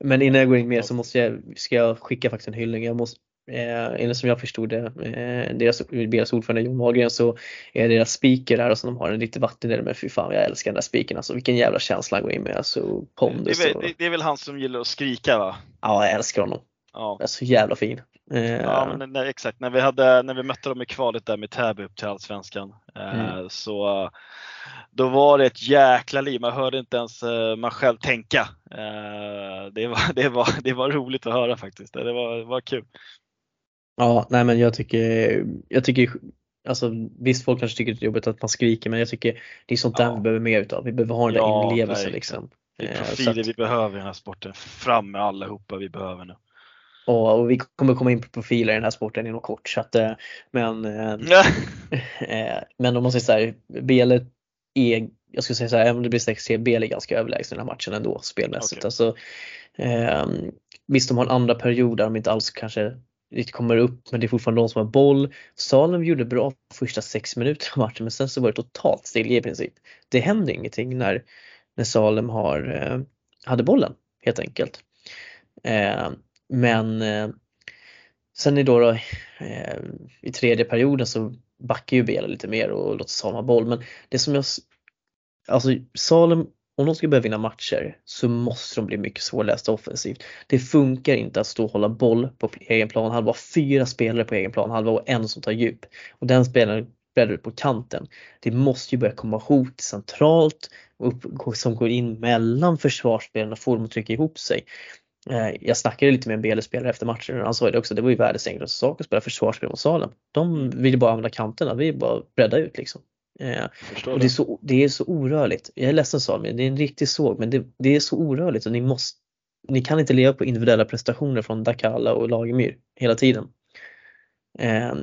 Men innan jag går in mer så måste jag, ska jag skicka faktiskt en hyllning. Jag måste, Eh, enligt som jag förstod det, eh, deras, deras ordförande Jon Wahlgren så är deras speaker där och så de har en lite vatten där men fy fan jag älskar den där spiken alltså vilken jävla känsla han går in med alltså pondus. Det, det, det, är väl han som gillar att skrika va? Ja jag älskar honom. Ja. är så jävla fin. Eh, ja men nej, exakt, när vi, hade, när vi mötte dem i kvalet där med Täby upp till Allsvenskan eh, mm. så då var det ett jäkla liv. Man hörde inte ens eh, man själv tänka. Det var, det, var, det var roligt att höra faktiskt. Det var, det var kul. Ja, nej men jag tycker, jag tycker Alltså visst folk kanske tycker det är jobbigt att man skriker men jag tycker det är sånt där ja. vi behöver mer utav. Vi behöver ha den ja, där inlevelsen liksom. Det är eh, profiler att, vi behöver i den här sporten. Fram med allihopa vi behöver nu. Och, och vi kommer komma in på profiler i den här sporten inom kort så att, eh, men, eh, men om man säger såhär, BL är, jag skulle säga såhär, även om det blir 6-3, BL är ganska överlägsen den här matchen ändå spelmässigt. Okay. Alltså, eh, visst de har en andra period där de inte alls kanske det kommer upp men det är fortfarande de som har boll. Salem gjorde bra första sex minuter av matchen men sen så var det totalt stilla i princip. Det händer ingenting när, när Salem har, eh, hade bollen helt enkelt. Eh, men eh, sen i då, då eh, i tredje perioden så backar ju Bela lite mer och låter Salem ha boll men det som jag Alltså Salem om de ska börja vinna matcher så måste de bli mycket svårlästa offensivt. Det funkar inte att stå och hålla boll på egen plan halva, fyra spelare på egen plan halva och en som tar djup. Och den spelaren breddar ut på kanten. Det måste ju börja komma hot centralt upp, som går in mellan försvarsspelarna och får dem att trycka ihop sig. Eh, jag snackade lite med en BL-spelare efter matchen och han sa det också, det var ju världens enklaste sak att spela försvarsspel mot Salem. De ville bara använda kanterna, vi bara bredda ut liksom. Eh, och det, är så, det är så orörligt. Jag är ledsen Salmi, det är en riktig såg men det, det, är så orörligt och ni måste ni kan inte leva på individuella prestationer från Dakala och Lagemyr hela tiden. Eh,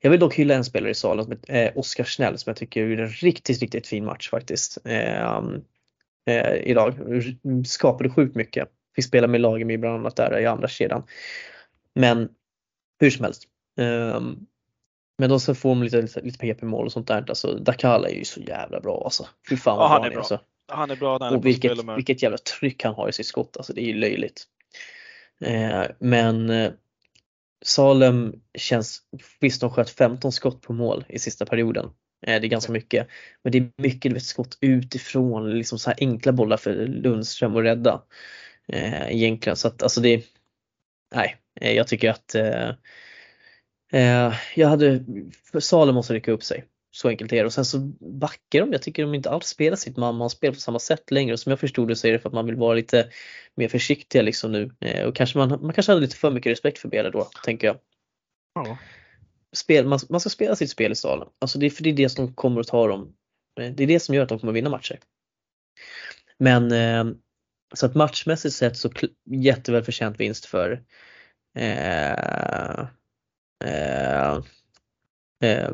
jag vill dock hylla en spelare i salen, som eh, Oskar Snäll som jag tycker gjorde en riktigt, riktigt fin match faktiskt. Eh, eh, idag. Skapade sjukt mycket. Fick spela med Lagemyr bland annat där i andra kedjan. Men hur som helst. Um, men då så får de lite, lite, PP-mål och sånt där. Alltså Dakala är ju så jävla bra alltså. Fy fan vad ja, han är bra. Alltså. Han är bra när han och vilket, vilket jävla tryck han har i sitt skott. Alltså det är ju löjligt. Eh, men eh, Salem känns, visst de sköt 15 skott på mål i sista perioden. Eh, det är ganska mycket. Men det är mycket vet, skott utifrån, liksom så här enkla bollar för Lundström att rädda. Eh, egentligen så att alltså det, nej, eh, jag tycker att eh, Eh, jag hade, Salem måste rycka upp sig. Så enkelt är det. Och sen så backar de. Jag tycker de inte alls spelar sitt mamma-spel på samma sätt längre. Och som jag förstod det så är det för att man vill vara lite mer försiktiga liksom nu. Eh, och kanske man, man kanske hade lite för mycket respekt för Bele då, tänker jag. Ja. Spel, man, man ska spela sitt spel i Salem. Alltså det för det är det som kommer att ta dem. Eh, det är det som gör att de kommer vinna matcher. Men så att matchmässigt sett så jätteväl förtjänt vinst för eh, Eh, eh,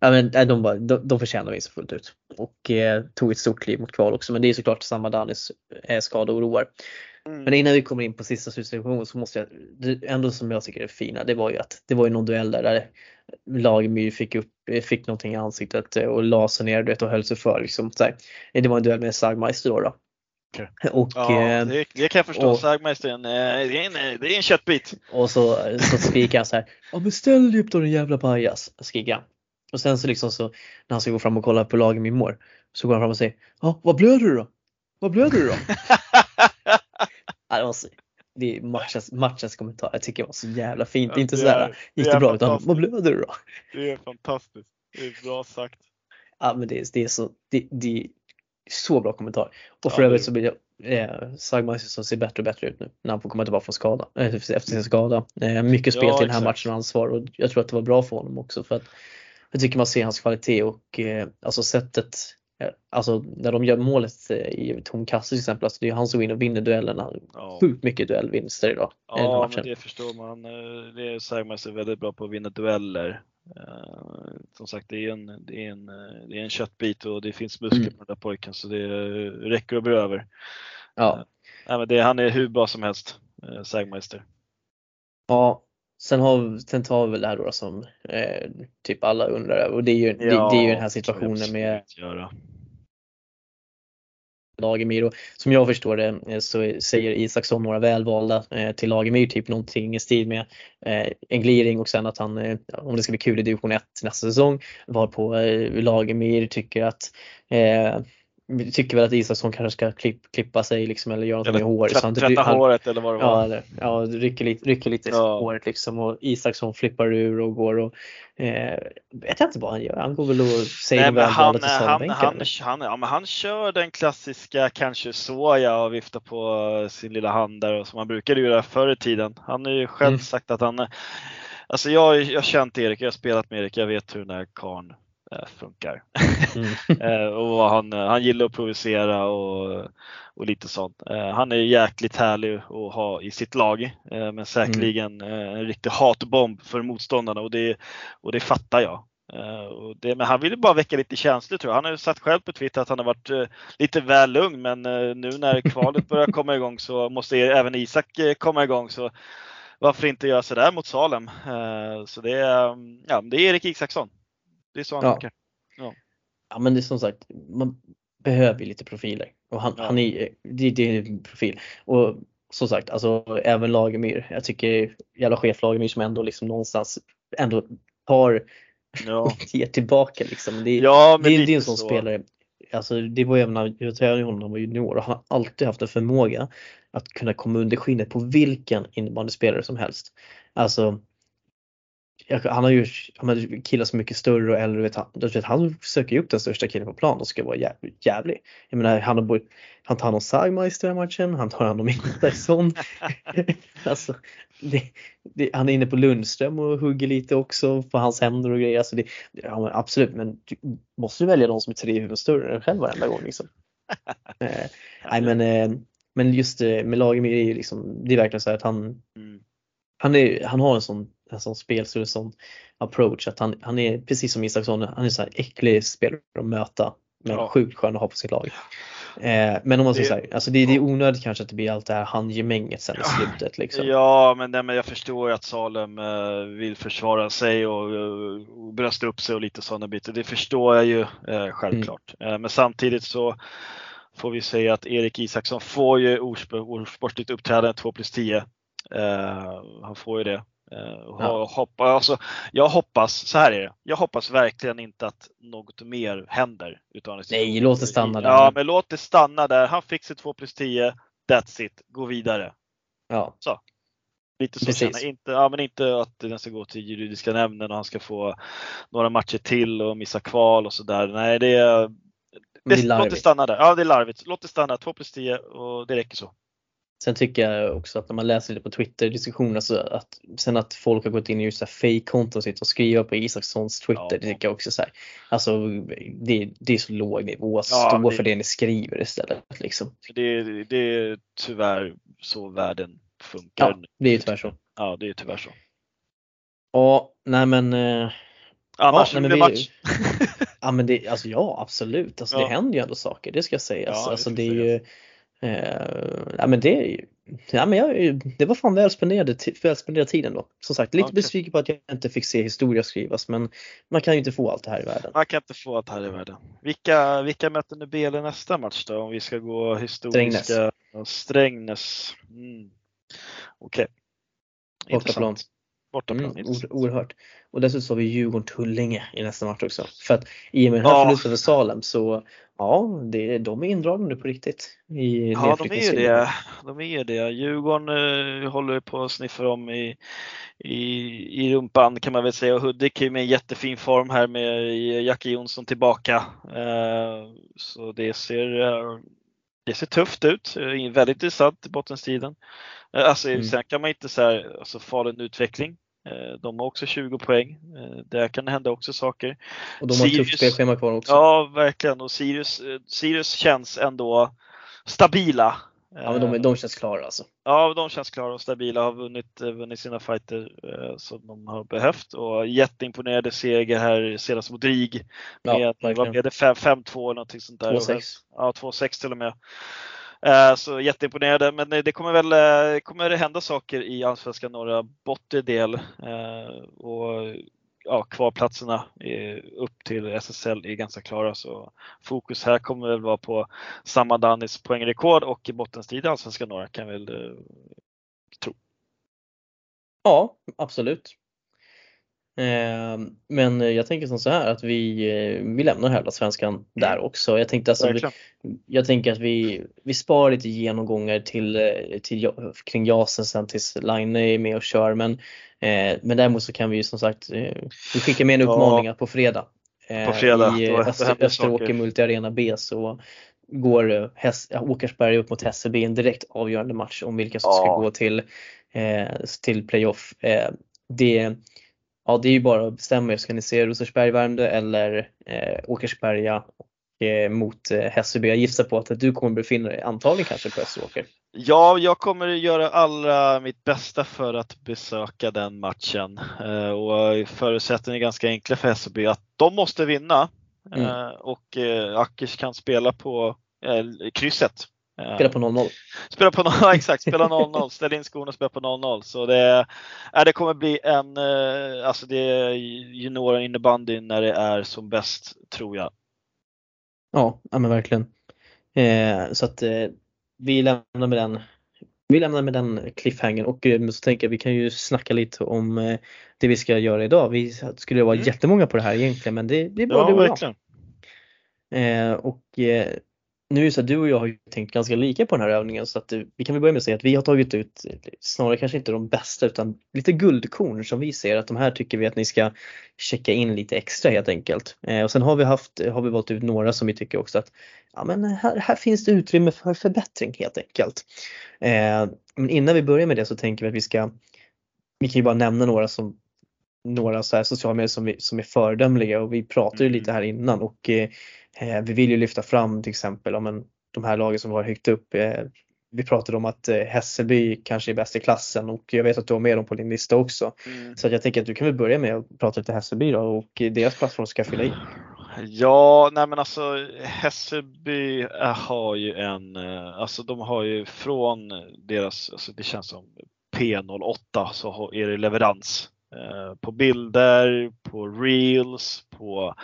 ja, men, de, bara, de, de förtjänar vinst fullt ut och eh, tog ett stort kliv mot kval också. Men det är såklart samma Danis eh, skada oroar. Mm. Men innan vi kommer in på sista slutsituationen så måste jag, det ändå som jag tycker är fina, det var ju att det var ju någon duell där, där Lagemyr fick upp, fick någonting i ansiktet och la sig ner vet, och höll sig för liksom. Så här. Det var en duell med Sagmeister då. då. Och, Ja, eh, det, det kan jag förstå. och- Sagmeister är en, eh, det är en, det är en köttbit. och så, så skriker han så här, ja men ställ dig upp då din jävla pajas, skriker han. Och sen så liksom så när han ska gå fram och kolla på Lagemyr mår så går han fram och säger, ja vad blöder du då? Vad blöder du då? Ja, det, var så, det är matchens, matchens kommentar. Jag tycker det var så jävla fint. Ja, inte det sådär, är- gick det det är bra? Utan, vad blöder du då? Det är fantastiskt. Det är bra sagt. Ja men det, är- det är så, det, det så bra kommentar. Och för Ja, övrigt är- så blir det eh, som ser bättre och bättre ut nu när han får komma tillbaka från skada, eh, efter sin skada. Eh, mycket spel Ja, till den här matchen och ansvar och jag tror att det var bra för honom också för att jag tycker man ser hans kvalitet och eh, alltså sättet eh, Alltså när de gör målet eh, i tom kasse till exempel, alltså det är han som går in och vinner duellerna. Ja, Sjukt mycket duellvinster idag ja men det förstår man. Eh, Det är Sagmeister väldigt bra på att vinna dueller. Eh, Som sagt, det är en, det är en, eh, det är en köttbit och det finns muskler Mm. på den där pojken så det eh, räcker och blir över. Ja. Nej, men det, han är hur bra som helst, eh, Sagmeister. Ja, sen, har, sen tar vi väl det här då som eh, typ alla undrar över och det är ju, det, det är ju den här situationen med Göra. Lagemyr. Och som jag förstår det eh, så säger Isaksson några välvalda eh, till Lagemyr, typ någonting i stil med eh, en gliring och sen att han, om det ska bli kul i division 1 nästa säsong, varpå på Lagemyr tycker att eh, tycker väl att Isaksson kanske ska klipp, klippa sig liksom eller göra något med håret. så han- Tvätta han- håret eller vad det Ja, var. eller, ja rycker lite, rycker lite Ja. håret liksom och Isaksson flippar ur och går och eh, vet jag inte vad han gör. Han går väl och säger Nej, han, till han, han, han, ja, men han kör den klassiska kanske såja och viftar på sin lilla hand där och som han brukade göra förr i tiden. Han har ju själv Mm. sagt att han, alltså jag, jag har känt Erik, jag har spelat med Erik, jag vet hur den här karln funkar. Mm. Eh, och han, han gillar att provocera och, och lite sånt. Eh, han är jäkligt härlig att ha i sitt lag, eh, men säkerligen eh, en riktig hatbomb för motståndarna och det, och det fattar jag. Eh, och det, men han ville bara väcka lite känslor tror jag. Han har ju sagt själv på Twitter att han har varit eh, lite väl lugn men eh, nu när kvalet börjar komma igång så måste även Isak eh, komma igång. Så varför inte göra sådär mot Salem? Eh, så det är, mm, ja, det är Erik Isaksson. Det är så han Ja. funkar. Ja men det är som sagt, man behöver ju lite profiler. Och han, Ja. han är, det, det är en profil. Och som sagt, alltså även Lagemyr. Jag tycker jävla chef Lagemyr som ändå liksom någonstans ändå tar, Ja. ger tillbaka liksom. Det, Ja, det, det är en sån så. spelare. Alltså det var även när jag tränade honom när han var junior och han har alltid haft en förmåga att kunna komma under skinnet på vilken innebandyspelare som helst. Alltså han har ju han har killar som är mycket större och äldre. Vet han, vet, han söker ju upp den största killen på plan och ska vara jävligt jävlig. Jag menar, han, har, han tar hand om Sagmeister i den matchen, han tar hand om Isaksson. alltså, det, det, han är inne på Lundström och hugger lite också på hans händer och grejer. Alltså det, ja, men absolut, men du måste välja de som är tre huvuden större än själv varenda gång. Liksom. eh, nej, men, eh, men just eh, med Lagemyr är ju liksom, det är verkligen så att han, Mm. han, är, han har en sån, en sån spelstil, en sån approach att han, han är precis som Isaksson, han är så här äcklig spelare att möta men Ja. sjukt skön att ha på sitt lag. Eh, men om man säger Det- så här, alltså det, det är onödigt kanske att det blir allt det här handgemänget sen i slutet liksom. Ja, men, nej, men jag förstår ju att Salem eh, vill försvara sig och, och brösta upp sig och lite sådana bitar. Det förstår jag ju eh, självklart. Mm. Eh, men samtidigt så får vi säga att Erik Isaksson får ju osp- osportsligt uppträdande 2 plus 10. Eh, han får ju det. Eh, Ja. hoppa, alltså, jag hoppas, så här är det, jag hoppas verkligen inte att något mer händer. Utan Nej, låt det stanna där. Ja, men låt det stanna där. Han fick sitt 2 plus 10. That's it. Gå vidare. Ja, Lite så Precis. känner. Inte, ja, men inte att den ska gå till juridiska nämnden och han ska få några matcher till och missa kval och sådär. Nej, det är, det är det, låt det stanna där. Ja, det är larvigt. Låt det stanna. 2 plus 10 och det räcker så. Sen tycker jag också att när man läser lite på Twitter diskussioner så att sen att folk har gått in i just fake-konton och sitter och skriver på Isakssons Twitter, Ja. det tycker jag också så här. Alltså det, det är så låg nivå, Ja, stå det- för det ni skriver istället liksom. Det, är- det är tyvärr så världen funkar. Ja, det är tyvärr så. Ja, det är tyvärr så. Ja, nej men eh, Annars Ja, nej, men det vi- match. Ja men det, alltså ja absolut, alltså Ja. det händer ju ändå saker, det ska sägas. Ja, det alltså det är ju, ja, men det, ja, men jag, det var fan väl spenderad, väl spenderad tid ändå. Som sagt, lite okay. besviken på att jag inte fick se historia skrivas men man kan ju inte få allt det här i världen. Man kan inte få allt det här i världen. Vilka, vilka möter nu BL nästa match då? Om vi ska gå historiska. Strängnäs. Strängnäs. Mm. Okej. Okay. Bortaplan. Bortaplan. Mm, oerhört. Och dessutom har vi Djurgården-Tullinge i nästa match också. För att i och med den här ja. förlusten för Salem så ja, det, de är indragna nu på riktigt. I ja, de är ju det. De är det. Djurgården uh, håller på att sniffa om i, i, i rumpan kan man väl säga. Och Hudik är med jättefin form här med Jackie Jonsson tillbaka. Uh, så det ser, uh, det ser tufft ut. Väldigt intressant i bottenstriden. Alltså, mm. Sen kan man inte säga alltså, farlig utveckling. Eh, de har också 20 poäng. Eh, där kan det hända också saker. Och de har Sirius, tufft spelschema kvar också. Ja, verkligen. Och Sirius, eh, Sirius känns ändå stabila. Ja, men de, de känns klara alltså. Ja, de känns klara och stabila. Har vunnit, vunnit sina fighter som de har behövt och jätteimponerande seger här senast mot RIG. Med, ja, vad blev det? 5-2 eller någonting sånt där. 2-6. Ja, 2-6 till och med. Eh, så jätteimponerade, men det kommer väl eh, kommer det hända saker i Allsvenskan norra bortre del eh, och ja, kvalplatserna eh, upp till SSL är ganska klara så fokus här kommer väl vara på samma Danis poängrekord och bottenstrid i Allsvenskan norra kan väl eh, tro. Ja, absolut. Ehm, men jag tänker som så här att vi, eh, vi lämnar Herrlasvenskan där mm. också. Jag tänkte alltså, vi, jag tänker att vi, vi sparar lite genomgångar till, eh, till, kring Jasen sen tills Line är med och kör. Men, eh, men däremot så kan vi ju som sagt, vi skickar med en uppmaning ja. att på fredag, på fredag i Öster, Österåker Multi Arena B så går Häs, Åkersberg upp mot Hässelby en direkt avgörande match om vilka som ja. ska gå till, till playoff. det ja, det är ju bara att bestämma er. Ska ni se Rosersberg Värmdö eller eh, Åkersberga eh, mot eh, Hässelby? Jag gissar på att du kommer befinna dig antagligen kanske på Österåker. Ja, jag kommer göra allra mitt bästa för att besöka den matchen eh, och förutsättningarna är ganska enkla för Hässelby att de måste vinna mm. Eh, och eh, Ackers kan spela på krysset Spela på 0-0. Spela på 0 exakt, spela 0-0, ställ in skorna och spela på 0-0. Så det, äh, det kommer bli en, äh, alltså det är junior innebandy när det är som bäst tror jag. Ja, ja men verkligen. Eh, så att eh, vi lämnar med den vi lämnar med den cliffhangern och eh, så tänker jag vi kan ju snacka lite om eh, det vi ska göra idag. Vi skulle vara mm. jättemånga på det här egentligen men det, det är bara ja, du och verkligen. Eh, och eh, nu är det så att du och jag har ju tänkt ganska lika på den här övningen så att vi kan väl börja med att säga att vi har tagit ut snarare kanske inte de bästa utan lite guldkorn som vi ser att de här tycker vi att ni ska checka in lite extra helt enkelt. Eh, och sen har vi haft, har vi valt ut några som vi tycker också att ja men här, här finns det utrymme för förbättring helt enkelt. Eh, men innan vi börjar med det så tänker vi att vi ska, vi kan ju bara nämna några som några så här sociala medier som, vi, som är föredömliga och vi pratade ju lite mm. här innan och eh, Eh, vi vill ju lyfta fram till exempel om de här lagen som var högt upp. Eh, vi pratade om att eh, Hässelby kanske är bäst i klassen och jag vet att du har med dem på din lista också. Mm. Så jag tänker att du kan väl börja med att prata lite Hässelby då och deras plattform ska fylla i. Ja, nej men alltså Hässelby har ju en, alltså de har ju från deras, alltså det känns som P08 så är det leverans på bilder, på reels, på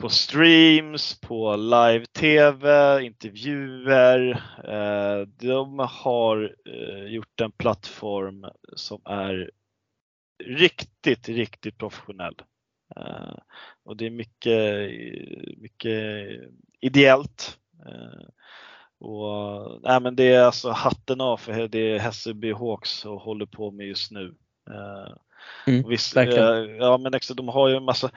på streams, på live-tv, intervjuer. Eh, de har eh, gjort en plattform som är riktigt, riktigt professionell. Eh, och det är mycket, mycket ideellt. Och, nej, men det är alltså hatten av för det Hässelby Hawks håller på med just nu. Mm, Visst, eh, ja men extra, de har ju en massa,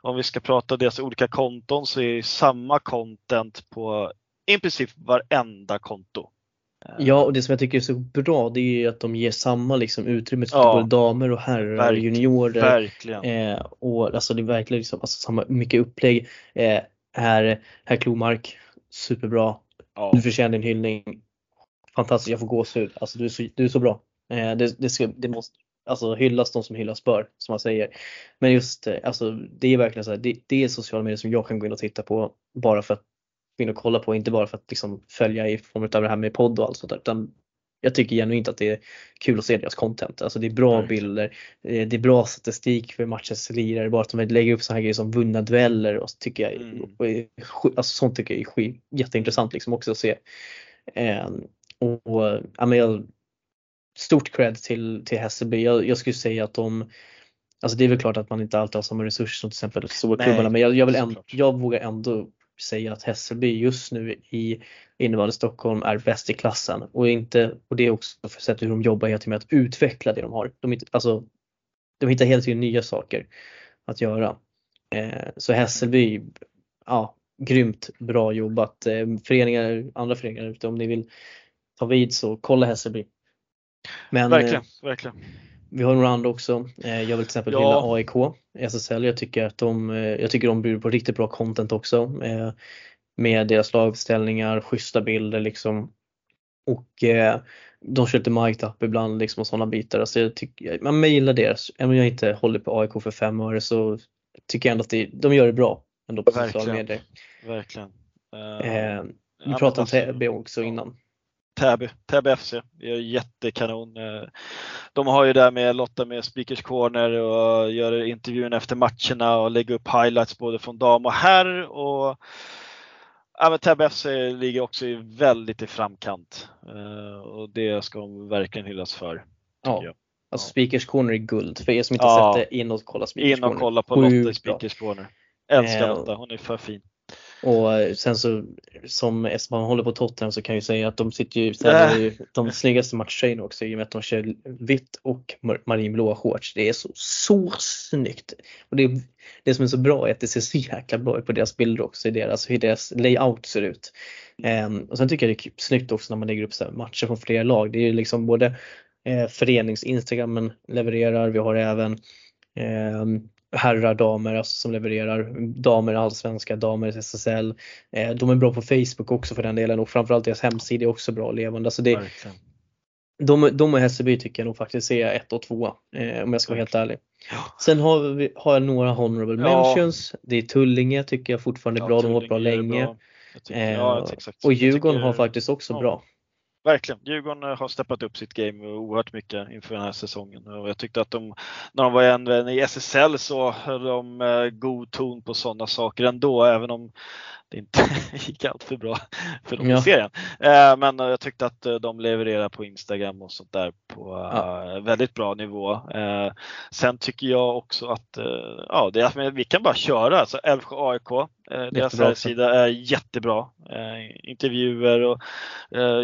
om vi ska prata deras olika konton så är det samma content på i princip varenda konto. Eh. Ja och det som jag tycker är så bra det är ju att de ger samma liksom utrymme till ja, både damer och herrar verk, juniorer. Verkligen. Eh, och alltså det är verkligen liksom, alltså, samma, mycket upplägg. Eh, här, här Klomark, superbra. Ja. Du förtjänar din hyllning. Fantastiskt, jag får gåshud. Alltså du är så, du är så bra. Eh, det, det, ska, det måste, alltså hyllas de som hyllas bör, som man säger. Men just eh, alltså det är verkligen så här, det, det, är sociala medier som jag kan gå in och titta på bara för att gå in och kolla på, inte bara för att liksom följa i form av det här med podd och allt sånt där, utan jag tycker genuint att det är kul att se deras content. Alltså det är bra mm. bilder, eh, det är bra statistik för matchens lirare. Bara att de lägger upp sådana här grejer som vunna dueller och så tycker jag, mm. alltså sånt tycker jag är jätteintressant liksom också att se. Ehm, och, ja, men jag, stort cred till, till Hässelby. Jag, jag skulle säga att de Alltså det är väl klart att man inte alltid har samma resurser som till exempel storklubbarna men jag, jag, vill ändå, jag vågar ändå säga att Hässelby just nu i innebandy Stockholm är bäst i klassen och, inte, och det är också för sättet hur de jobbar hela tiden med att utveckla det de har. De, alltså, de hittar hela tiden nya saker att göra. Eh, så Hässelby, ja, grymt bra jobbat. Eh, föreningar, andra föreningar ute om ni vill ta vid så kolla Hässelby. Men, verkligen, eh, verkligen. Vi har några andra också. Eh, jag vill till exempel ja. hylla AIK, SSL. Jag tycker att de, eh, jag tycker de bjuder på riktigt bra content också. Med deras laguppställningar, schyssta bilder liksom. Och de kör lite mic-up ibland liksom och sådana bitar. Alltså jag tycker, man gillar deras. Även om jag inte håller på AIK för fem öre så tycker jag ändå att det, de gör det bra ändå på sociala medier. Verkligen. Uh, eh, vi pratade om Täby också innan. Täby, Täby FC. Är jättekanon. Eh, de har ju där med Lotta med Speakers Corner och gör intervjun efter matcherna och lägger upp highlights både från dam och herr. Och ja, Täby FC ligger också väldigt i framkant eh, och det ska de verkligen hyllas för. Ja. Jag. Alltså Speakers Corner är guld. För er som inte ja. sett det, in och kolla Speakers Corner. In och kolla på Lotta Speakers Corner. Älskar eh, Lotta, hon är för fin. Och sen så som man håller på Tottenham så kan jag säga att de sitter ju säljer ju de snyggaste matchtröjorna också i och med att de kör vitt och marinblåa shorts. Det är så, så snyggt! Och det, det som är så bra är att det ser så jäkla bra ut på deras bilder också, i deras, hur deras layout ser ut. Um, och sen tycker jag det är snyggt också när man lägger upp så matcher från flera lag. Det är ju liksom både eh, förenings-instagrammen levererar, vi har även eh, herrar, damer alltså som levererar. Damer allsvenska, damer SSL. Eh, de är bra på Facebook också för den delen och framförallt deras hemsida är också bra och levande. Alltså det, de, de och Hässelby tycker jag nog faktiskt är ett och två eh, om jag ska vara helt ärlig. Ja. Sen har, vi, har jag några honorable ja. mentions. Det är Tullinge tycker jag fortfarande är bra, de har varit bra länge. Tycker, eh, och Djurgården tycker, har faktiskt också bra. Verkligen. Djurgården eh, har steppat upp sitt game oerhört mycket inför den här säsongen och jag tyckte att de, när de var en i SSL så höll de eh, god ton på sådana saker ändå, även om det inte gick allt för bra för dem ja. i serien. Eh, men jag tyckte att eh, de levererar på Instagram och sånt där på ja. väldigt bra nivå. Sen tycker jag också att ja, det är, vi kan bara köra. Alltså Älvsjö AIK, deras sida är jättebra. Intervjuer och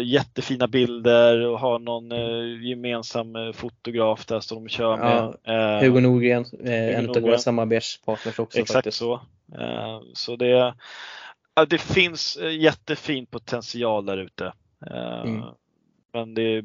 jättefina bilder och har någon gemensam fotograf där som de kör med. Ja, Hugo Norgren, en av våra samarbetspartners också. Exakt faktiskt. så. Så det det finns eh, jättefin potential där ute. Eh, mm. Men det,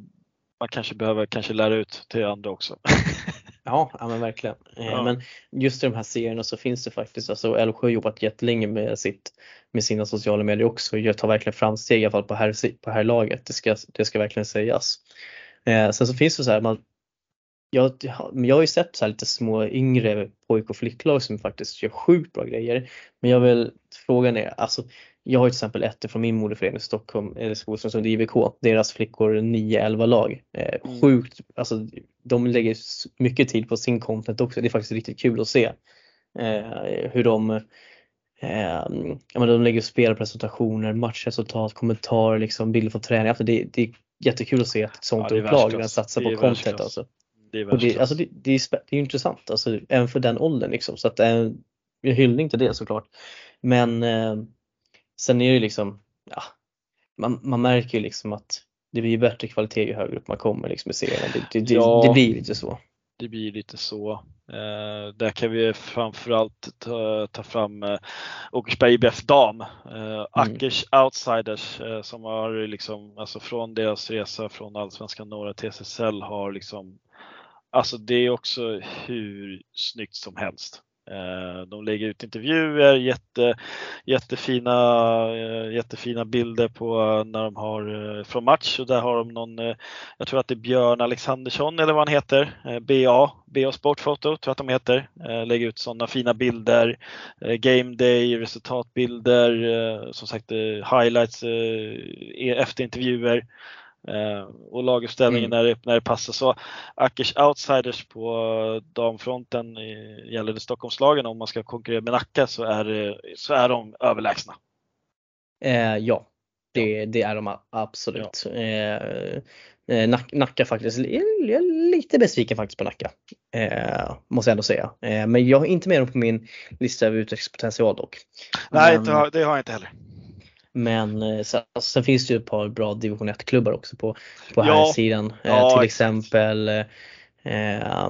man kanske behöver kanske lära ut till andra också. ja, ja men verkligen. Eh, ja. Men just i de här serierna så finns det faktiskt, alltså Älvsjö har jobbat jättelänge med, sitt, med sina sociala medier också och tar verkligen framsteg i alla fall på här, på här laget. Det ska, det ska verkligen sägas. Eh, sen så finns det så här, man, jag, jag har ju sett så lite små yngre pojk och flicklag som faktiskt gör sjukt bra grejer. Men jag vill, frågan är, alltså jag har till exempel ett från min moderförening Stockholm, eller Skolströmsund IVK, deras flickor 9-11 lag. Eh, mm. Sjukt, alltså de lägger mycket tid på sin content också. Det är faktiskt riktigt kul att se eh, hur de eh, ja, de lägger spelpresentationer, matchresultat, kommentarer, liksom, bilder från träning. Alltså det, det är jättekul att se ett sånt ja, upplag satsar på content. Alltså. Det är, det, alltså det, det, är, det är intressant, alltså, även för den åldern. Liksom. Så att, en hyllning till det såklart. Men eh, sen är det liksom, ja, man, man märker ju liksom att det blir bättre kvalitet ju högre upp man kommer liksom i serien. Det, det, ja, det blir lite så. Det blir lite så. Eh, där kan vi framförallt ta, ta fram eh, Åkersberg IBF dam. Eh, Ackers mm. Outsiders eh, som har liksom, alltså från deras resa från Allsvenskan norra till SSL har liksom Alltså det är också hur snyggt som helst. Eh, de lägger ut intervjuer, jätte, jättefina, eh, jättefina bilder på när de har eh, från match och där har de någon, jag tror att det är Björn Alexandersson eller vad han heter, BA, BA Sportfoto tror jag att de heter, lägger ut sådana fina bilder, game day, resultatbilder, som sagt highlights e-, efter intervjuer. Eh, och laguppställningen mm. när, det, när det passar. Så Ackers outsiders på damfronten gällande Stockholmslagen om man ska konkurrera med Nacka så är, så är de överlägsna. Eh, ja, det, det, är de absolut. Ja. Eh, eh Nacka faktiskt, jag är lite besviken faktiskt på Nacka. Eh, måste jag ändå säga. Eh, men jag har inte med dem på min lista över utvecklingspotential dock. Nej, men, det har jag inte heller. Men eh, sen, alltså, sen, finns det ju ett par bra division 1 klubbar också på, på här ja, sidan. Eh, ja, till exempel eh,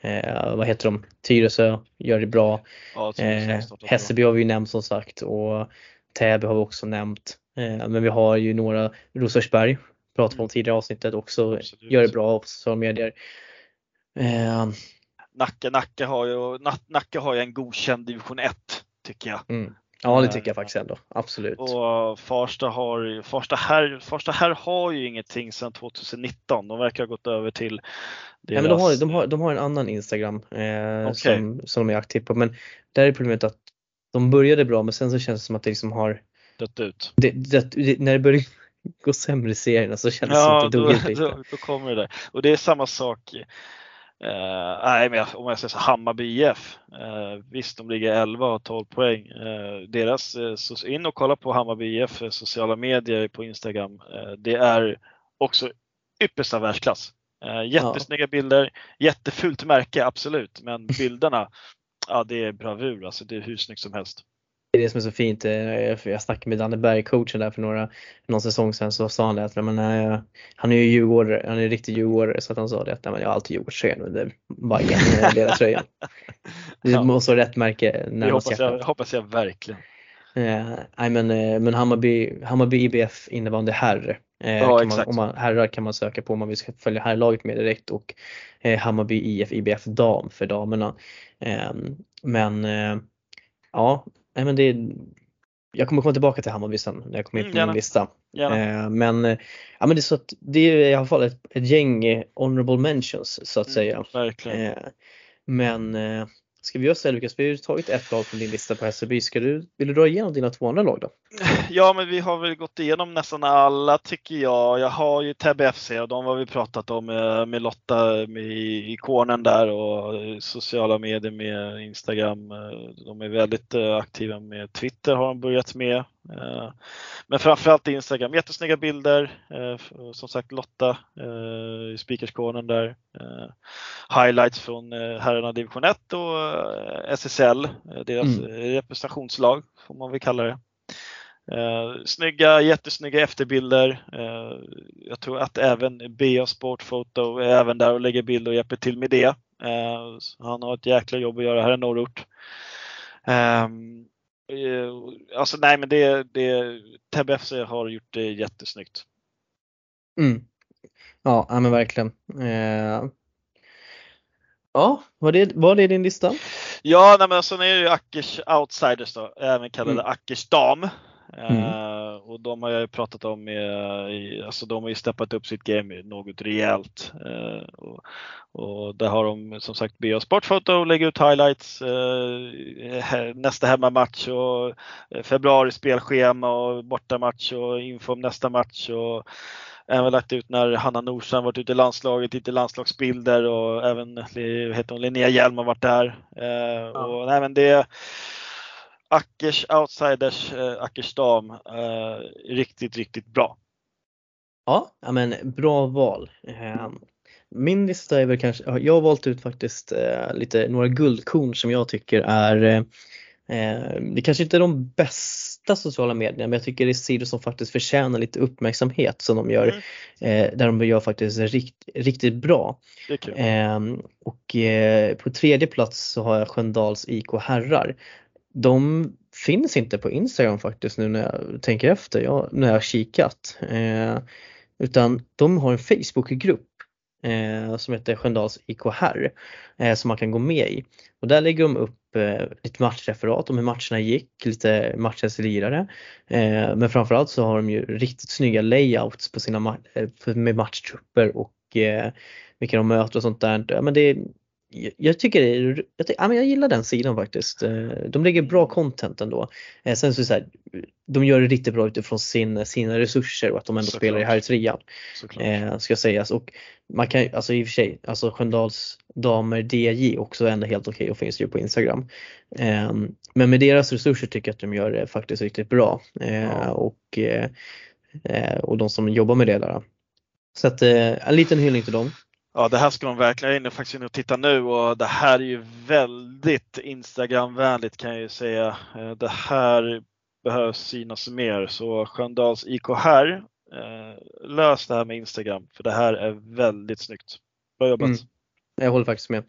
eh, vad heter de? Tyresö gör det bra. Ja, eh, Hässelby har vi ju nämnt som sagt och Täby har vi också nämnt. Eh, men vi har ju några, Rosersberg pratade om tidigare avsnittet också, Absolut. gör det bra på sociala medier. Eh, Nacka, Nacka, har ju, Nacka har ju en godkänd division 1 tycker jag. Mm. Ja det tycker jag faktiskt ändå, absolut. Och Farsta, har, Farsta, här, Farsta här har ju ingenting sedan 2019. De verkar ha gått över till deras... Nej, men de, har, de, har, de har en annan Instagram eh, okay. som, som de är aktiva på men där är problemet att de började bra men sen så känns det som att det liksom har dött ut. Det, det, det, när det börjar gå sämre i serierna så känns det ja, som att det dog då, då, då kommer det där. Och det är samma sak Uh, nej, men om jag säger så Hammarby IF. Uh, visst, de ligger 11 och har 12 poäng. Uh, deras, så in och kolla på Hammarby IF sociala medier på Instagram. det är också yppersta världsklass. jättesnygga ja. bilder, jättefult märke absolut, men bilderna, ja det är bravur alltså. Det är hur snyggt som helst är det som är så fint. Eh, jag snackade med Danne Berg, coachen där för några, någon säsong sedan, så sa han det att men, eh, han är ju djurgårdare, han är riktig djurgårdare så att han sa det att men, jag har alltid Djurgårdströjan under Bajen, ledartröjan. Det ja. måste vara rätt märke Det hoppas jag, hoppas jag verkligen. Eh, nej men, men Hammarby, Hammarby IBF innebandy herr. Ja, man, om man, herrar kan man söka på om man vill följa herrlaget med direkt och Hammarby IF IBF dam för damerna. Eh, men ja, nej men det jag kommer komma tillbaka till Hammarby sen när jag kommer in på mm, min lista. Eh, men, eh, ja, men det är så att det är i alla fall ett, ett gäng honorable mentions så att mm, säga. Eh, men eh, Ska vi göra så här Lukas, vi har ju tagit ett lag från din lista på Hässelby. Ska du, vill du dra igenom dina två andra lag då? Ja, men vi har väl gått igenom nästan alla tycker jag. Jag har ju Täby FC och de har vi pratat om eh, med Lotta med i kornen där och eh, sociala medier med Instagram. Eh, de är väldigt aktiva med Twitter har de börjat med. Men framförallt Instagram, jättesnygga bilder. Som sagt Lotta i speakerskornen där. Highlights från herrarna division 1 och SSL, deras mm. representationslag får man väl kalla det. Eh, snygga, jättesnygga efterbilder. Eh, jag tror att även BA Sportfoto är även där och lägger bilder och hjälper till med det. Eh, han har ett jäkla jobb att göra här i norrort. Eh, alltså nej men det, det Täby FC har gjort det jättesnyggt. Mm. Ja, men verkligen. Eh, ja, var det, var det din lista? Ja, nej, men sen är det ju Ackers Outsiders då, även kallade mm. Ackers Dam. Mm. Uh, och de har jag ju pratat om, i, alltså de har ju steppat upp sitt game något rejält. Uh, och, och, där har de som sagt BA Sportfoto och lägger ut highlights uh, nästa hemmamatch och februari spelschema och bortamatch och info om nästa match. Och, även lagt ut när Hanna Nordström varit ute i landslaget, lite landslagsbilder och även heter hon, Linnea Hjelm har varit där. Ja. Och, nej, det, Ackers outsiders, eh, Ackers dam, eh, riktigt, riktigt bra. Ja, men bra val. Eh, min lista är väl kanske, jag har valt ut faktiskt lite några guldkorn som jag tycker är, det kanske inte är de bästa sociala medierna men jag tycker det är sidor som faktiskt förtjänar lite uppmärksamhet som de gör, mm. där de gör faktiskt rikt, riktigt bra. och på tredje plats så har jag Sköndals IK herrar de finns inte på Instagram faktiskt nu när jag tänker efter, jag, när jag har kikat. Eh, utan de har en Facebookgrupp eh, som heter Sköndals IK Herr eh, som man kan gå med i. Och där lägger de upp eh, lite matchreferat om hur matcherna gick, lite matchens lirare. Eh, men framförallt så har de ju riktigt snygga layouts på sina ma eh, med matchtrupper och eh, vilka de möter och sånt där. Ja, men det, jag tycker det jag, tycker, ja, men jag gillar den sidan faktiskt. Eh, de lägger bra content ändå. Eh, sen så, är så här, de gör det riktigt bra utifrån sin, sina resurser och att de ändå Såklart. spelar i här trean. Eh, ska sägas. Och man kan alltså i och för sig, alltså Sköndals damer DJ också är ändå helt okej okay och finns ju på Instagram. Eh, men med deras resurser tycker jag att de gör det faktiskt riktigt bra. Eh, ja. och, eh, och de som jobbar med det där. Så att en liten hyllning till dem. Ja, det här ska man verkligen in och faktiskt in och titta nu och det här är ju väldigt Instagramvänligt kan jag ju säga. Eh, det här behövs synas mer så Sköndals IK här, eh, lös det här med Instagram för det här är väldigt snyggt. Bra jobbat! Mm. Jag håller faktiskt med.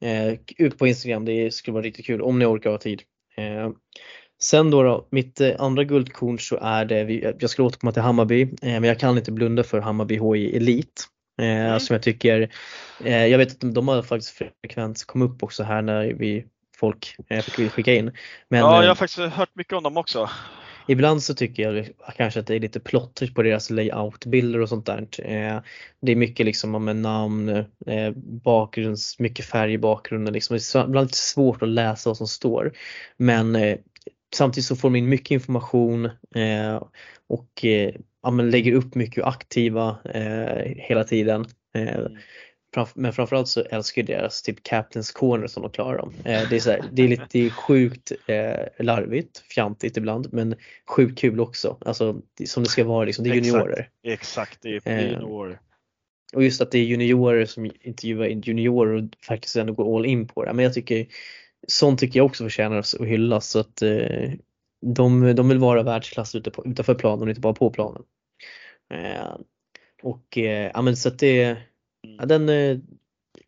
Eh, ut på Instagram, det skulle vara riktigt kul om ni orkar ha tid. Sen då, då mitt andra guldkorn så är det, jag ska återkomma till Hammarby, men jag kan inte blunda för Hammarby HI Elit. Eh, mm. Som jag tycker, eh, jag vet att de har faktiskt frekvent kommit upp också här när vi folk eh, fick skicka in. Men, ja, jag har faktiskt hört mycket om dem också. Ibland så tycker jag kanske att det är lite plottrigt på deras layoutbilder och sånt där. Det är mycket liksom med namn, bakgrunds, mycket färg i bakgrunden. Liksom. Det är ibland lite svårt att läsa vad som står. Men samtidigt så får man in mycket information och ja, men lägger upp mycket aktiva eh, hela tiden. Eh, mm. Men framförallt så älskar jag deras typ Captain's Corner som de klarar dem. Eh, det, är så här, det är lite sjukt eh, larvigt, fjantigt ibland men sjukt kul också. Alltså som det ska vara liksom, det är juniorer. Exakt, exakt det är eh, juniorer. Och just att det är juniorer som intervjuar juniorer och faktiskt ändå går all in på det. Men jag tycker sånt tycker jag också förtjänar att hyllas så att eh, de, de vill vara världsklass ute på, utanför planen och inte bara på planen. Eh, och eh, ja men så att det, ja, den eh,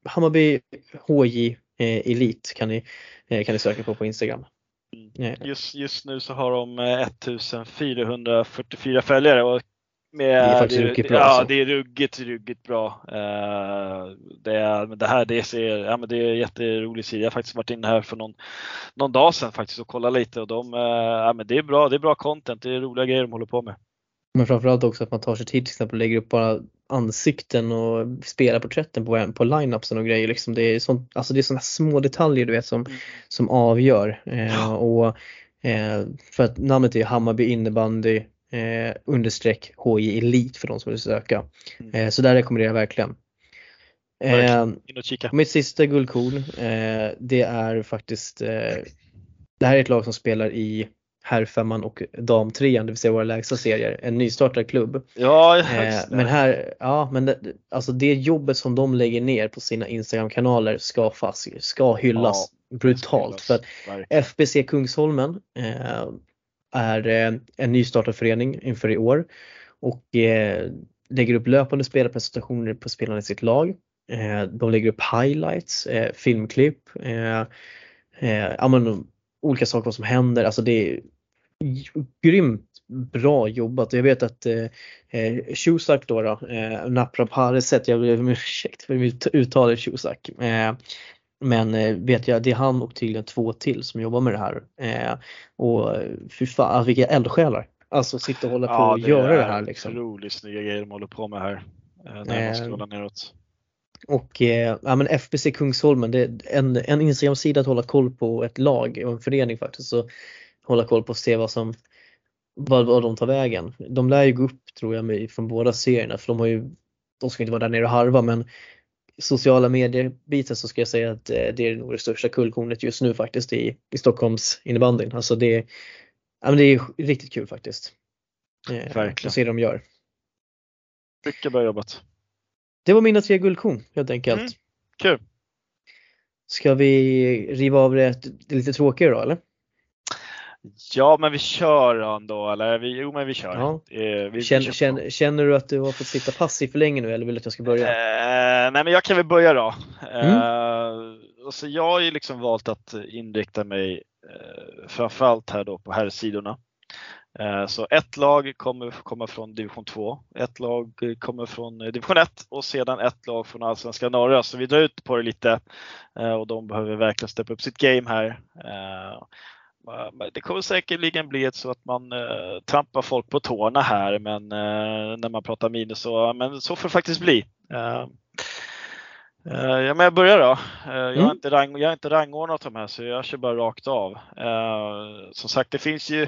Hammarby HJ eh, Elit kan ni, eh, kan ni söka på på Instagram. Mm. Just, just nu så har de 1444 följare och med, det är faktiskt ruggigt bra. Ja, alltså. det är ruggigt, ruggigt bra. Uh, det, är, det här det ser, ja, men det är jätterolig sida. Jag har faktiskt varit inne här för någon, någon dag sedan faktiskt och kollat lite och de, uh, ja, men det är bra. Det är bra content. Det är roliga grejer de håller på med. Men framförallt också att man tar sig tid till exempel och lägger upp bara ansikten och spelarporträtten på, på lineupsen och grejer. Liksom det är sånt, alltså det är sådana små detaljer du vet som, mm. som avgör. Eh, och, för att namnet är Hammarby innebandy eh, understreck HI Elit för de som vill söka. Mm. Eh, så där rekommenderar jag verkligen. Eh, mitt sista guldkorn eh, det är faktiskt eh, Det här är ett lag som spelar i herrfemman och damtrean, det vill säga våra lägsta serier, en nystartad klubb. Ja, eh, men här, ja men det, alltså det jobbet som de lägger ner på sina Instagram-kanaler ska, fast, ska hyllas ja, brutalt. För att FBC Kungsholmen eh, är eh, en nystartad förening inför i år och eh, lägger upp löpande spelarpresentationer på spelarna i sitt lag. Eh, de lägger upp highlights, filmklipp, olika saker som händer. Alltså det är grymt bra jobbat. Jag vet att eh, Shusak då, då eh, Naprapareset, jag ber om ursäkt för mitt uttal Shusak. Eh, men eh, vet jag, det är han och tydligen två till som jobbar med det här. Eh, och fy fan, alltså, vilka eldsjälar. Alltså sitta och hålla på ja, och göra det här. Liksom. Otroligt snygga grejer de håller på med här. Eh, när man scrollar neråt. Och eh, ja, men FBC Kungsholmen, det är en, en Instagram-sida att hålla koll på ett lag och en förening faktiskt. Så hålla koll på och se vad som vad, vad de tar vägen. De lär ju gå upp tror jag med, från båda serierna för de har ju de ska inte vara där nere och harva men sociala medier-biten så ska jag säga att eh, det är nog det största kullkornet just nu faktiskt i, i Stockholms innebandyn. Alltså det, ja, men det är riktigt kul faktiskt. Eh, Verkligen. Att se de gör. Mycket bra jobbat. Det var mina tre guldkorn helt enkelt. Mm, kul! Ska vi riva av det, det lite tråkigare då eller? Ja, men vi kör ändå, eller? Vi, jo, men vi kör. Ja. Eh, vi, känner, vi känner, känner, du att du har fått sitta passiv för länge nu eller vill du att jag ska börja? Eh, nej, men jag kan väl börja då. Mm. Eh, och så jag har ju liksom valt att inrikta mig eh, framförallt här då på herrsidorna. Eh, så ett lag kommer komma från division 2, ett lag kommer från division 1 och sedan ett lag från allsvenska norra. Så vi drar ut på det lite och de behöver verkligen steppa upp sitt game här. Det kommer säkerligen bli så att man trampar folk på tårna här men när man pratar minus så, men så får det faktiskt bli. Uh, ja, men jag börjar då. Jag, har mm. inte rang, jag har inte rangordnat de här så jag kör bara rakt av. Som sagt, det finns, ju,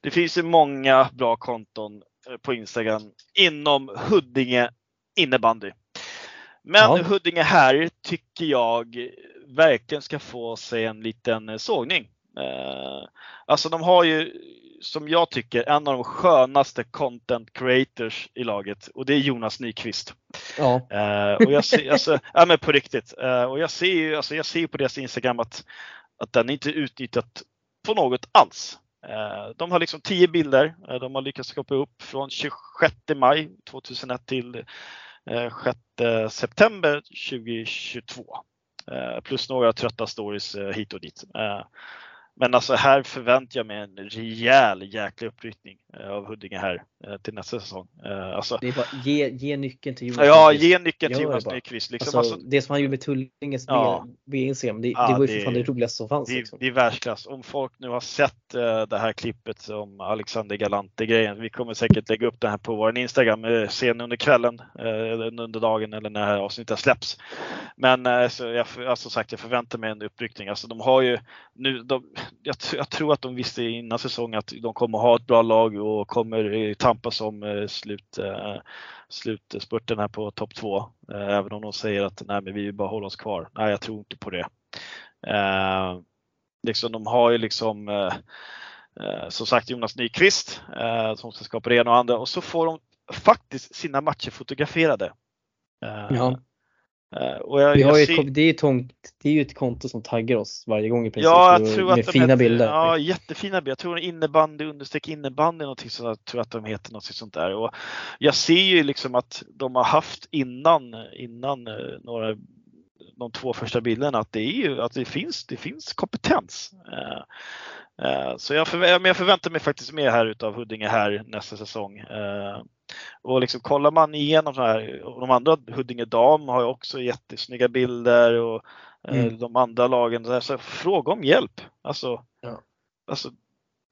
det finns ju många bra konton på Instagram inom Huddinge innebandy. Men ja. Huddinge här tycker jag verkligen ska få sig en liten sågning. Alltså de har ju som jag tycker, en av de skönaste content creators i laget och det är Jonas Nyqvist. Ja. Uh, och jag ser, alltså, ja men på riktigt. Uh, och jag ser ju alltså, jag ser på deras Instagram att, att den inte är utnyttjat på något alls. Uh, de har liksom 10 bilder. de har lyckats skapa upp från 26 maj 2001 till 6 september 2022. plus några trötta stories hit och dit. Men alltså här förväntar jag mig en rejäl jäkla uppryckning eh, av Huddinge här till nästa säsong. Eh, alltså, det är bara, ge, ge nyckeln till Jonas Ja, ge nyckeln till Jonas Nyqvist. Liksom. Alltså, alltså, det som han gjorde med Tullinges ja, BNCM, det, ja, det var ju fan det roligaste som fanns. Det, liksom. det är världsklass. Om folk nu har sett uh, det här klippet om Alexander Galante-grejen, vi kommer säkert lägga upp det här på vår Instagram uh, sen under kvällen, uh, under dagen eller när det här avsnittet släpps. Men uh, så jag, alltså, sagt, jag förväntar mig en uppryckning. Alltså, de har ju nu, de, jag, jag, tror att de visste innan säsongen att de kommer ha ett bra lag och kommer tampas om eh, slut, eh, slutspurten här på topp två. Eh, även om de säger att nej, men vi vill bara hålla oss kvar. Nej, jag tror inte på det. Eh, liksom, de har ju liksom eh, som sagt Jonas Nyqvist eh, som ska skapa det ena och andra och så får de faktiskt sina matcher fotograferade. Ja. Uh, och jag, vi har ju, ser... det, är ju det är ju ett konto som taggar oss varje gång i princip. Ja, jag tror med att fina heter, bilder. Ja, jättefina bilder. Jag tror innebandy understreck innebandy någonting sånt. Jag tror att de heter något sånt där. Och jag ser ju liksom att de har haft innan, innan eh, några de två första bilderna att det är ju att det finns, det finns kompetens. Uh, så jag, förvä jag förväntar mig faktiskt mer här utav Huddinge här nästa säsong. Och liksom kollar man igenom så här, de andra Huddinge dam har ju också jättesnygga bilder och eh, mm. de andra lagen. Så, här, så fråga om hjälp. Alltså, ja. alltså,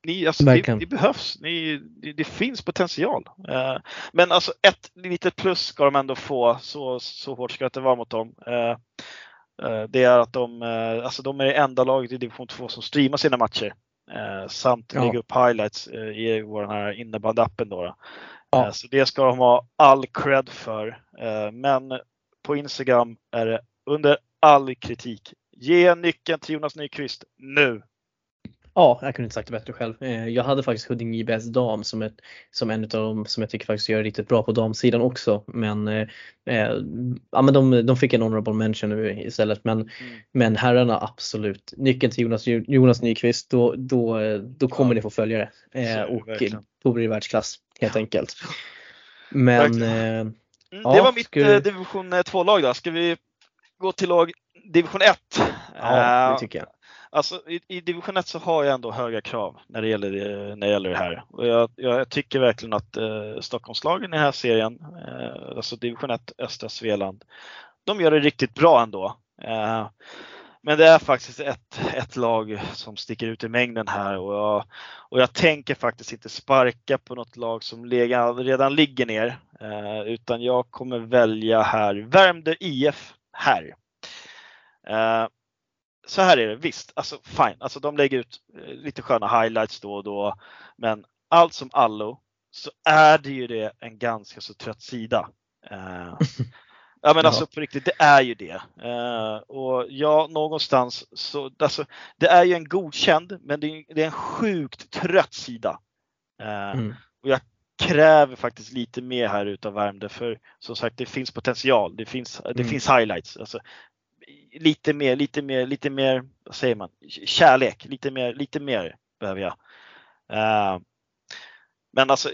ni, alltså det, det, behövs. Ni, det, det, finns potential. Eh, men alltså ett litet plus ska de ändå få. Så, så hårt ska det inte vara mot dem. Eh, eh det är att de, eh, alltså de är det enda laget i division 2 som streamar sina matcher. Eh, samt ja. lägger upp highlights i vår här innebandyappen. Då. Ja. Eh, så det ska de ha all cred för. Eh, men på Instagram är det under all kritik. Ge nyckeln till Jonas Nyqvist nu! Ja, jag kunde inte sagt det bättre själv. Eh, jag hade faktiskt Huddinge IBS dam som, ett, som en av dem som jag tycker faktiskt gör riktigt bra på damsidan också. Men, eh, ja, men de, de fick en honorable mention nu istället. Men, mm. men herrarna absolut. Nyckeln till Jonas, Jonas Nyqvist, då, då, då kommer ja. ni få följare. Eh, och då blir det världsklass helt enkelt. Men eh, mm, Det ja, var mitt ska... division 2-lag då. Ska vi gå till lag division 1? Ja, det tycker jag. Alltså i, i division 1 så har jag ändå höga krav när det gäller det, när det, gäller det här. Och jag, jag tycker verkligen att eh, Stockholmslagen i den här serien, eh, alltså division 1 östra Svealand, de gör det riktigt bra ändå. Eh, men det är faktiskt ett, ett lag som sticker ut i mängden här och jag, och jag tänker faktiskt inte sparka på något lag som redan ligger ner eh, utan jag kommer välja här Värmdö IF här. Eh, så här är det, visst, alltså fine, alltså de lägger ut eh, lite sköna highlights då och då. Men allt som allo så är det ju det en ganska så trött sida. Eh, ja men alltså på riktigt, det är ju det. Uh, och ja, någonstans så, alltså, det är ju en godkänd, men det är, det är en sjukt trött sida. Uh, mm. Och jag kräver faktiskt lite mer här utav Värmdö för som sagt det finns potential, det finns, det mm. finns highlights. Alltså, lite mer, lite mer, lite mer, vad säger man, kärlek, lite mer, lite mer behöver jag. Uh, men alltså,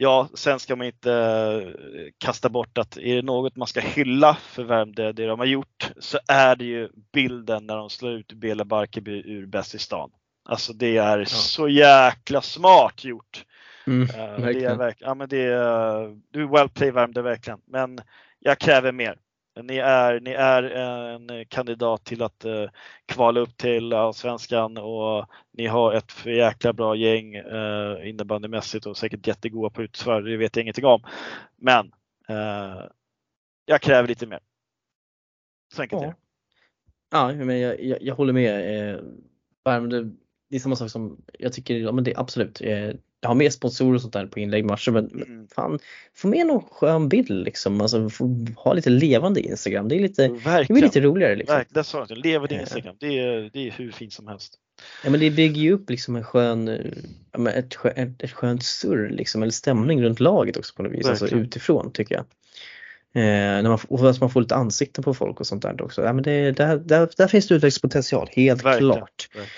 ja, sen ska man inte uh, kasta bort att är det något man ska hylla för Värmdö, det de har gjort, så är det ju bilden när de slår ut Bela Barkarby ur Bäst i stan. Alltså det är ja. så jäkla smart gjort. Mm, uh, det är verkligen, ja men det är, du är well play Värmdö verkligen. Men jag kräver mer. Ni är, ni är en kandidat till att uh, kvala upp till Allsvenskan och ni har ett jäkla bra gäng uh, innebandymässigt och säkert jättegoda på utför, det vet jag ingenting om. Men uh, jag kräver lite mer. Så enkelt ja. är det. Ja, men jag, jag, jag håller med. Eh, det är samma sak som jag tycker, ja men det är absolut. Eh, har mer sponsorer och sånt där på inläggmatcher men mm. fan, få med någon skön bild liksom. Alltså, ha lite levande Instagram. Det är lite, det blir lite roligare. Liksom. Verkligen, det jag. Levande eh. Instagram, det är, det är hur fint som helst. Ja men det bygger ju upp liksom en skön, ett, ett, ett skönt surr liksom, eller stämning runt laget också på något vis, alltså utifrån tycker jag. Eh, när man, och att man får lite ansikten på folk och sånt där också. Ja, men det, där, där, där finns det utvecklingspotential, helt verkligen, klart. Verkligen.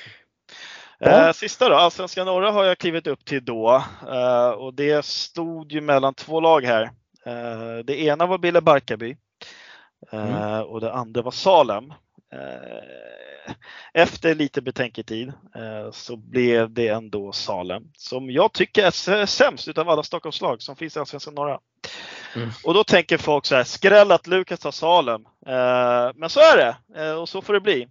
Ja. Eh, sista då, Allsvenskan norra har jag klivit upp till då eh, och det stod ju mellan två lag här. Eh, det ena var Bille Barkarby mm. och det andra var Salem. Efter lite betänketid så blev det ändå Salem som jag tycker är sämst utav alla Stockholmslag som finns i Allsvenskan norra. Mm. Och då tänker folk så här, skräll att Lukas tar Salem. Men så är det och så får det bli.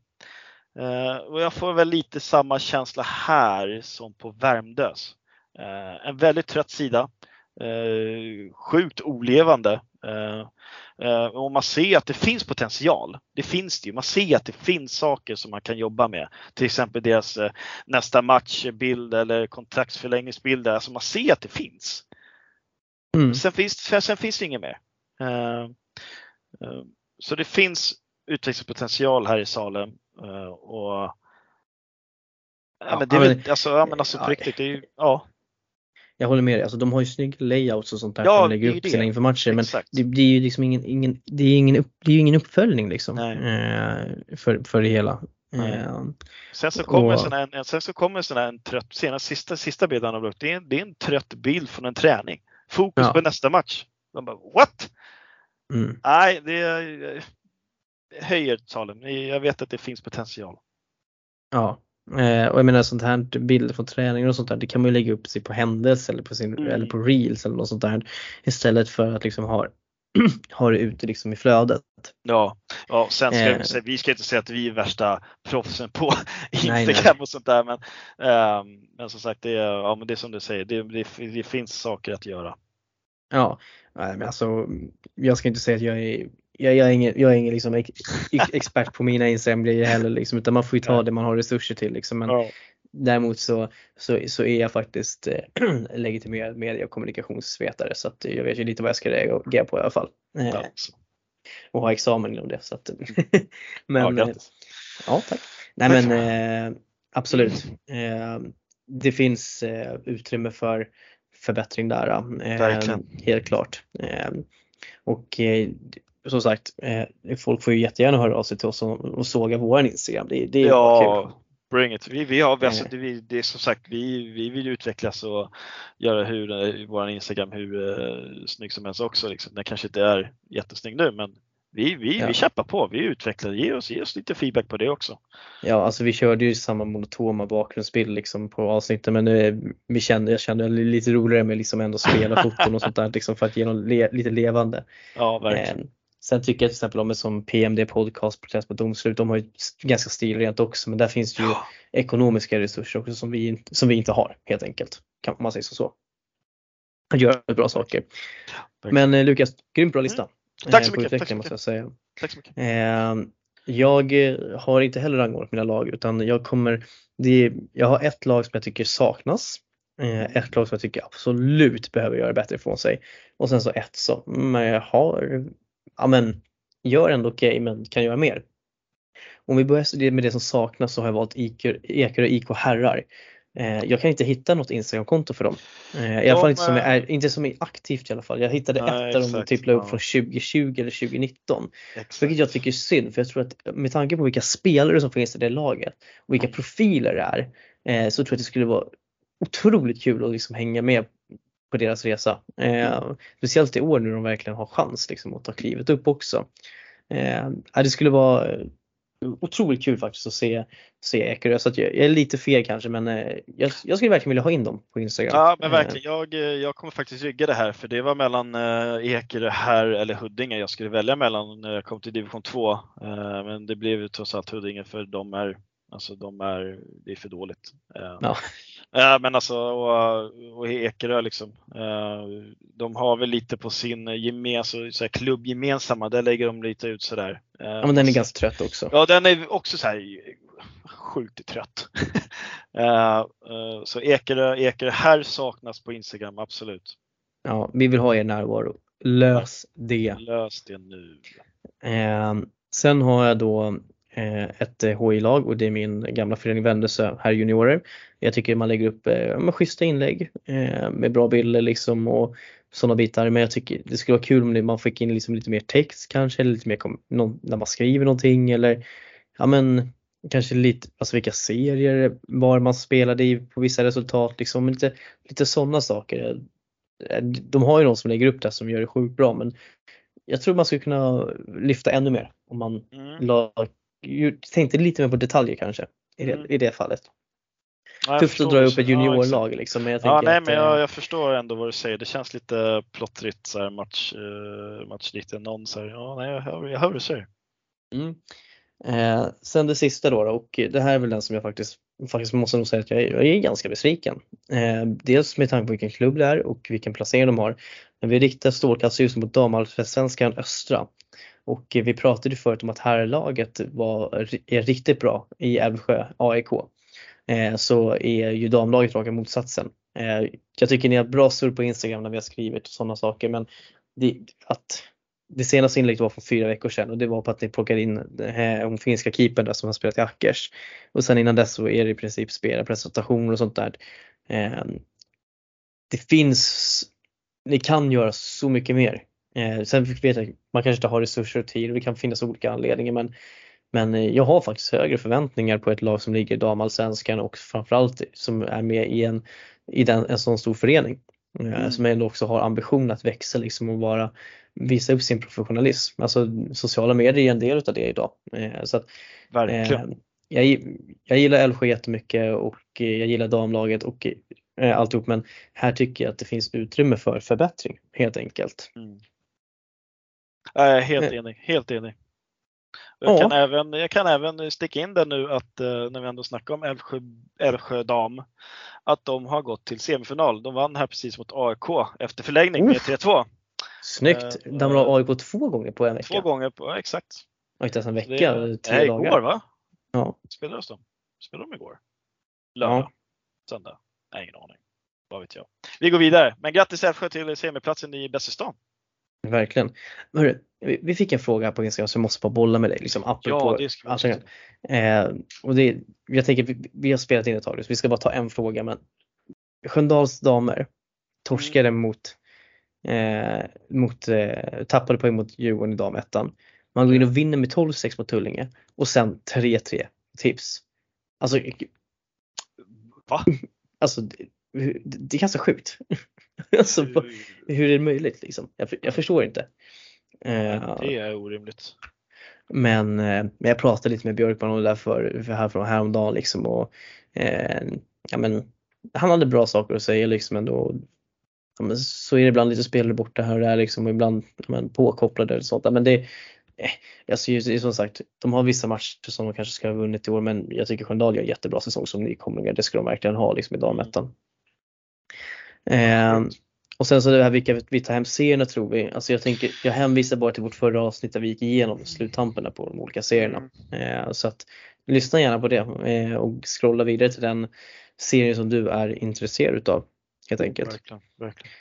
Uh, och jag får väl lite samma känsla här som på Värmdös. Uh, en väldigt trött sida. Uh, sjukt olevande. och man ser att det finns potential. Det finns det ju. Man ser att det finns saker som man kan jobba med. Till exempel deras nästa matchbild eller kontraktsförlängningsbild. Alltså man ser att det finns. Mm. Sen, finns sen finns det inget mer. så det finns utvecklingspotential här i Salem Eh, och Ja, men det är väl, alltså, ja, men alltså på riktigt, det är ju, ja. Jag håller med dig, alltså de har ju snygga layouts och sånt där ja, de lägger upp sina inför matcher men det, det, är ju liksom ingen, ingen, det är ingen, upp, det är ingen uppföljning liksom eh, för, för det hela. Eh, sen så kommer och, såna en, sen så kommer såna en trött, senast sista, sista bilden han har upp, det är, det är en trött bild från en träning. Fokus ja. på nästa match. De bara what? Mm. Nej, det är, höjer talen. Jag vet att det finns potential. Ja, eh, och jag menar sånt här bilder från träningar och sånt där, det kan man ju lägga upp sig på händelse eller på, sin, mm. eller på reels eller något sånt där istället för att liksom ha, ha det ute liksom i flödet. Ja, ja sen ska eh. vi, vi ska inte säga att vi är värsta proffsen på Instagram nej, nej. och sånt där men, um, men som sagt det är, ja, men det är som du säger, det, det, det finns saker att göra. Ja, men alltså jag ska inte säga att jag är jag, jag, är ingen, jag är ingen liksom ex, expert på mina Instagram-grejer heller liksom, utan man får ju ta det man har resurser till. Liksom. Men ja. Däremot så, så, så är jag faktiskt äh, legitimerad media och kommunikationsvetare så att jag vet ju lite vad jag ska reagera på i alla fall. Eh, ja. Och har examen inom det. Så att, men, ja, ja, tack. Nej men eh, absolut. Eh, det finns eh, utrymme för förbättring där. Eh, helt klart. och som sagt, eh, folk får ju jättegärna höra av sig till oss och, och såga våran Instagram. Det, det är ja, kul. Bring it. Vi, vi har, alltså, det, det är som sagt, vi, vi vill utvecklas och göra hur, eh, vår Instagram hur uh, snygg som helst också. Liksom. Den kanske inte är jättesnygg nu men vi, vi, ja. vi kämpar på, vi utvecklar, ge oss, ge oss lite feedback på det också. Ja, alltså vi körde ju samma monotoma bakgrundsbild liksom på avsnittet men nu, vi kände, jag kände lite roligare med liksom ändå spela foton och sånt där liksom för att ge något le, lite levande. Ja, verkligen. Eh, Sen tycker jag till exempel om som PMD Podcast Protest på domslut, de har ju ganska stilrent också men där finns det ju ja. ekonomiska resurser också som vi, som vi inte har helt enkelt. Kan man säga så. Att göra bra saker. men eh, Lukas, grymt bra lista. Mm. Tack så mycket. Tack så mycket. Jag, säga. Tack så mycket. Eh, jag har inte heller rangordnat mina lag utan jag kommer, det, jag har ett lag som jag tycker saknas. Eh, ett lag som jag tycker absolut behöver göra bättre ifrån sig. Och sen så ett som jag har ja men gör ändå okej okay, men kan göra mer. Om vi börjar med det som saknas så har jag valt Ekerö IK herrar. Eh, jag kan inte hitta något Instagramkonto för dem. Eh, I alla fall inte som, är, inte som är aktivt i alla fall. Jag hittade nej, ett där de typ la upp från 2020 eller 2019. Exakt. Vilket jag tycker är synd för jag tror att med tanke på vilka spelare som finns i det laget och vilka profiler det är eh, så tror jag att det skulle vara otroligt kul att liksom hänga med på deras resa. Eh, speciellt i år när de verkligen har chans liksom, att ta klivet upp också. Eh, det skulle vara otroligt kul faktiskt att se, se Ekerö. Så jag, jag är lite feg kanske men eh, jag, jag skulle verkligen vilja ha in dem på Instagram. Ja men verkligen, jag, jag kommer faktiskt rygga det här för det var mellan Ekerö här eller Huddinge jag skulle välja mellan när jag kom till division 2. Men det blev trots allt Huddinge för de är Alltså de är, det är för dåligt. Ja. Ja, men alltså och, och Ekerö liksom. De har väl lite på sin gemens, så här, klubbgemensamma, där lägger de lite ut sådär. Ja men den är ganska trött också. Ja den är också så här sjukt trött. så Ekerö, Ekerö här saknas på Instagram, absolut. Ja, vi vill ha er närvaro. Lös det. Lös det nu. Eh, sen har jag då Eh, ett HI-lag och det är min gamla förening Vändelsö här juniorer. Jag tycker man lägger upp eh, schyssta inlägg eh, med bra bilder liksom och sådana bitar. Men jag tycker det skulle vara kul om man fick in liksom lite mer text kanske eller lite mer när man skriver någonting eller ja men kanske lite, alltså vilka serier var man spelade i på vissa resultat liksom. Lite, lite sådana saker. De har ju någon som lägger upp det som gör det sjukt bra men jag tror man skulle kunna lyfta ännu mer om man mm. la tänkte lite mer på detaljer kanske i det, mm. i det fallet. Ja, Tufft att dra upp ett juniorlag ja, liksom. Men jag ja, nej, att, men jag, eh, jag, förstår ändå vad du säger. Det känns lite plottrigt så här match, uh, matchlikt. Någon så här, ja, nej, jag hör, jag hör vad du säger. Mm. Eh, sen det sista då, då, och det här är väl den som jag faktiskt, faktiskt måste nog säga att jag är, jag är ganska besviken. Eh, dels med tanke på vilken klubb det är och vilken placering de har. Men vi riktar strålkastarljuset mot damallsvenskan Östra och vi pratade förut om att herrlaget var, är riktigt bra i Älvsjö AIK. Eh, så är ju damlaget raka motsatsen. Eh, jag tycker ni har bra surr på Instagram när vi har skrivit sådana saker men det, att det senaste inlägget var för fyra veckor sedan och det var på att ni plockade in eh, den finska keepern där som har spelat i Ackers. Och sen innan dess så är det i princip spelarpresentationer och sånt där. Det finns, ni kan göra så mycket mer Eh, sen vet jag, man kanske inte har resurser och tid och det kan finnas olika anledningar men, men eh, jag har faktiskt högre förväntningar på ett lag som ligger i damallsvenskan och framförallt som är med i en, i den, en sån stor förening. Eh, mm. Som ändå också har ambition att växa liksom och vara, visa upp sin professionalism. Alltså sociala medier är en del av det idag. Eh, så att, Verkligen. Jag, jag gillar Älvsjö jättemycket och jag gillar damlaget och alltihop men här tycker jag att det finns utrymme för förbättring helt enkelt. Mm. Jag är helt enig, helt enig. Jag, kan även, jag kan även sticka in det nu att eh, när vi ändå snackar om Älvsjö, Älvsjö dam, att de har gått till semifinal. De vann här precis mot AIK efter förlängning med 3-2. Snyggt! De la AIK två gånger på en vecka. Två gånger på, ja, exakt. Och inte ens en vecka, det, tre nej, dagar. igår va? Ja. Spelades de? Spelade de igår? Lördag? Ja. Söndag? Nej, ingen aning. Vad vet jag. Vi går vidare. Men grattis Älvsjö till semiplatsen i bäst i stan. Verkligen. Hörru, vi fick en fråga här på Instagram som jag måste bara bolla med dig. Liksom, ja, det ska alltså, eh, och det, Jag tänker, vi, vi har spelat in ett tag så vi ska bara ta en fråga. Men Sköndals damer torskade mm. mot, eh, mot eh, tappade poäng mot Djurgården i damettan. Man går in och vinner med 12-6 mot Tullinge och sen 3-3 tips. Alltså, Va? Alltså det, är ganska sjukt. alltså, hur är det möjligt liksom? Jag, jag förstår inte. Eh, det är orimligt. Men, eh, men jag pratade lite med Björkman om det där för, för här från häromdagen liksom och eh, ja, men, han hade bra saker att säga liksom ändå. Ja, men så är det ibland lite spelare borta här och där liksom och ibland ja, men, påkopplade och sånt. Men det, eh, alltså, som sagt, de har vissa matcher som de kanske ska ha vunnit i år men jag tycker Sköndal gör jättebra säsong som nykomlingar. Det ska de verkligen ha liksom i damettan. Eh, och sen så det här vilka vi tar hem serierna tror vi. Alltså jag tänker, jag hänvisar bara till vårt förra avsnitt där vi gick igenom sluttamperna på de olika serierna. Eh, så att lyssna gärna på det eh, och scrolla vidare till den serien som du är intresserad utav. Helt enkelt. Verkligen, verkligen.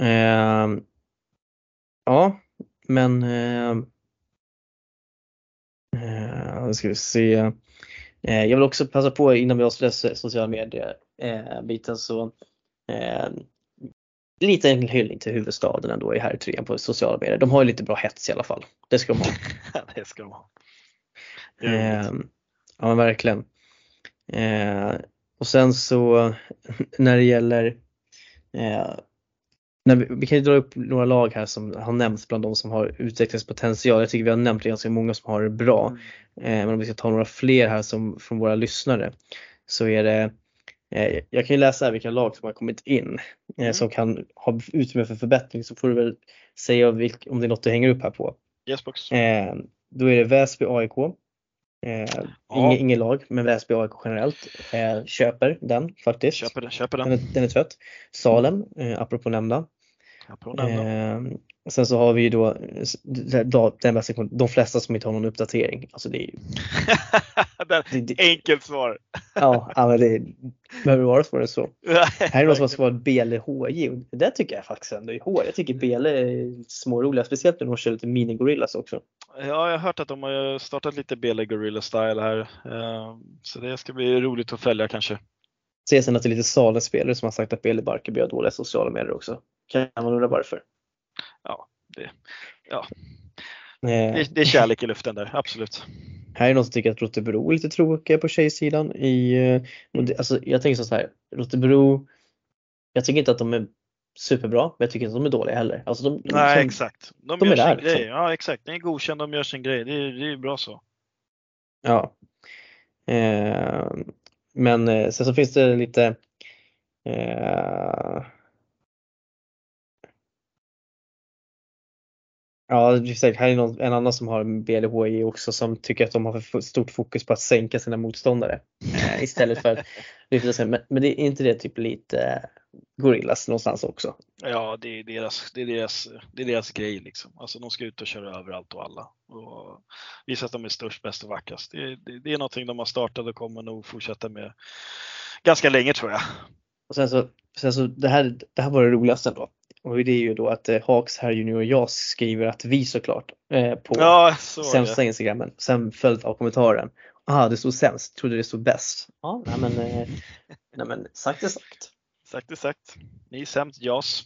Eh, ja, men eh, eh, ska vi se. Eh, jag vill också passa på innan vi avslutar sociala medier eh, biten så Eh, lite en hyllning till huvudstaden ändå i här trean på sociala medier. De har ju lite bra hets i alla fall. Det ska de ha. det ska de ha. Eh, ja men verkligen. Eh, och sen så när det gäller eh, Nej, vi, vi kan ju dra upp några lag här som har nämnts bland de som har utvecklingspotential. Jag tycker vi har nämnt ganska många som har det bra. Mm. Eh, men om vi ska ta några fler här som från våra lyssnare så är det jag kan ju läsa här vilka lag som har kommit in eh, Mm. som kan ha utrymme för förbättring så får du väl säga om det är något du hänger upp här på. Yes box. Eh, då är det Väsby AIK. Eh, inget, inget lag, men Väsby AIK generellt. Eh, köper den faktiskt. Köper den, köper Den den. är, den är trött. Salem, eh, apropå nämnda. Eh, sen så har vi ju då den bästa, de flesta som inte har någon uppdatering. Alltså det är ju, det, det, Enkelt svar. ja, men det behöver vara svårare än så. Här är någon som har svarat BLHJ och det tycker jag faktiskt ändå är hårt. Jag tycker BL är småroliga, speciellt när de kör lite mini-gorillas också. Ja, jag har hört att de har startat lite BL Gorilla Style här. Eh, Så det ska bli roligt att följa kanske. Ser sen att det är lite Salem-spelare som har sagt att BL Barkarby har dåliga sociala medier också. Kan man undra varför? Ja, det, ja. Eh, Det, det är kärlek i luften där, absolut. Här är någon som tycker att Rotebro är lite tråkiga på tjejsidan. I, eh, alltså, jag tänker så här, Rotebro, jag tycker inte att de är superbra, men jag tycker inte att de är dåliga heller. Alltså de, de, Nej, som- exakt. De, de gör är sin där, grej. liksom. Ja, exakt. De är godkända, de gör sin grej. Det är, det är bra så. Ja. Eh, men eh, sen så finns det lite eh, Ja, det säkert, här är någon, en annan som har BLHI också som tycker att de har för stort fokus på att sänka sina motståndare eh, istället för att lyfta sig. Men, men det är inte det typ lite eh, gorillas någonstans också? Ja, det är deras, det är deras, det är deras grej liksom. Alltså de ska ut och köra överallt och alla. Och visa att de är störst, bäst och vackrast. Det, det, det är någonting de har startat och kommer nog fortsätta med ganska länge tror jag. Och sen så, sen så det, här, det här var det roligaste då. Och det är ju då att eh, Hawks här Junior Jas skriver att vi såklart eh, på Ja, så sämsta instagrammen. Sen följt av kommentaren. Ah, det stod sämst, trodde det stod bäst. Ja, nej men, eh, nej men sagt är sagt. Sagt är sagt. Ni är sämst, JAS.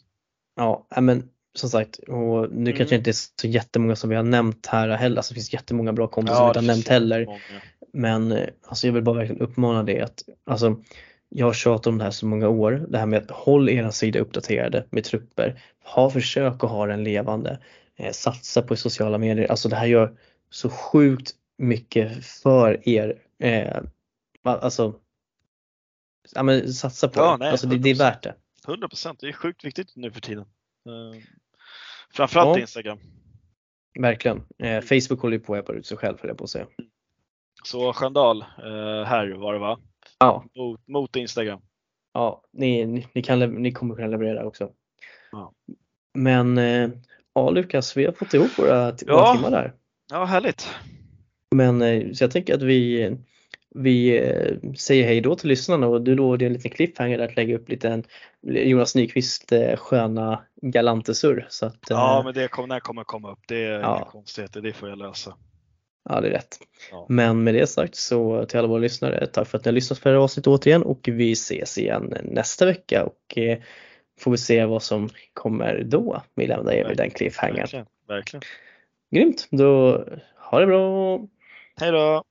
Ja, nej, men som sagt, och nu Mm. kanske inte är så jättemånga som vi har nämnt här heller. Alltså, det finns jättemånga bra konton som vi inte har nämnt heller. många. Men eh, alltså jag vill bara verkligen uppmana det att alltså, jag har tjatat om det här så många år. Det här med att håll era sida uppdaterade med trupper. Ha försök att ha den levande. Eh, satsa på sociala medier. Alltså det här gör så sjukt mycket för er. Eh, alltså ja, men satsa på Ja, det. nej, Alltså det, det är 100%. värt det. 100 procent. Det är sjukt viktigt nu för tiden. Eh, Framförallt Ja. Instagram. Verkligen. Eh, Facebook håller ju på att ebba ut sig själv höll jag på att säga. Så Sköndal eh, här var det va? Ja, Mot, mot Instagram. ja ni, ni, ni, kan, ni kommer kunna leverera också. Ja. Men ja Lukas, vi har fått ihop våra, t- våra Ja. timmar där. Ja, härligt. Men så jag tänker att vi, vi eh, säger hej då till lyssnarna och du lovade en liten cliffhanger där att lägga upp lite en Jonas Nyqvist eh, sköna galantesurr. Så att, eh, Ja, men det kommer, kommer komma upp. Det är Ja. inga konstigheter. Det får jag lösa. ja, det är rätt. Ja. Men med det sagt så till alla våra lyssnare, tack för att ni har lyssnat på det här avsnittet återigen och vi ses igen nästa vecka och eh, får vi se vad som kommer då. Vi lämnar er vid den cliffhangern. Verkligen. Verkligen. Grymt, då ha det bra! Hej då!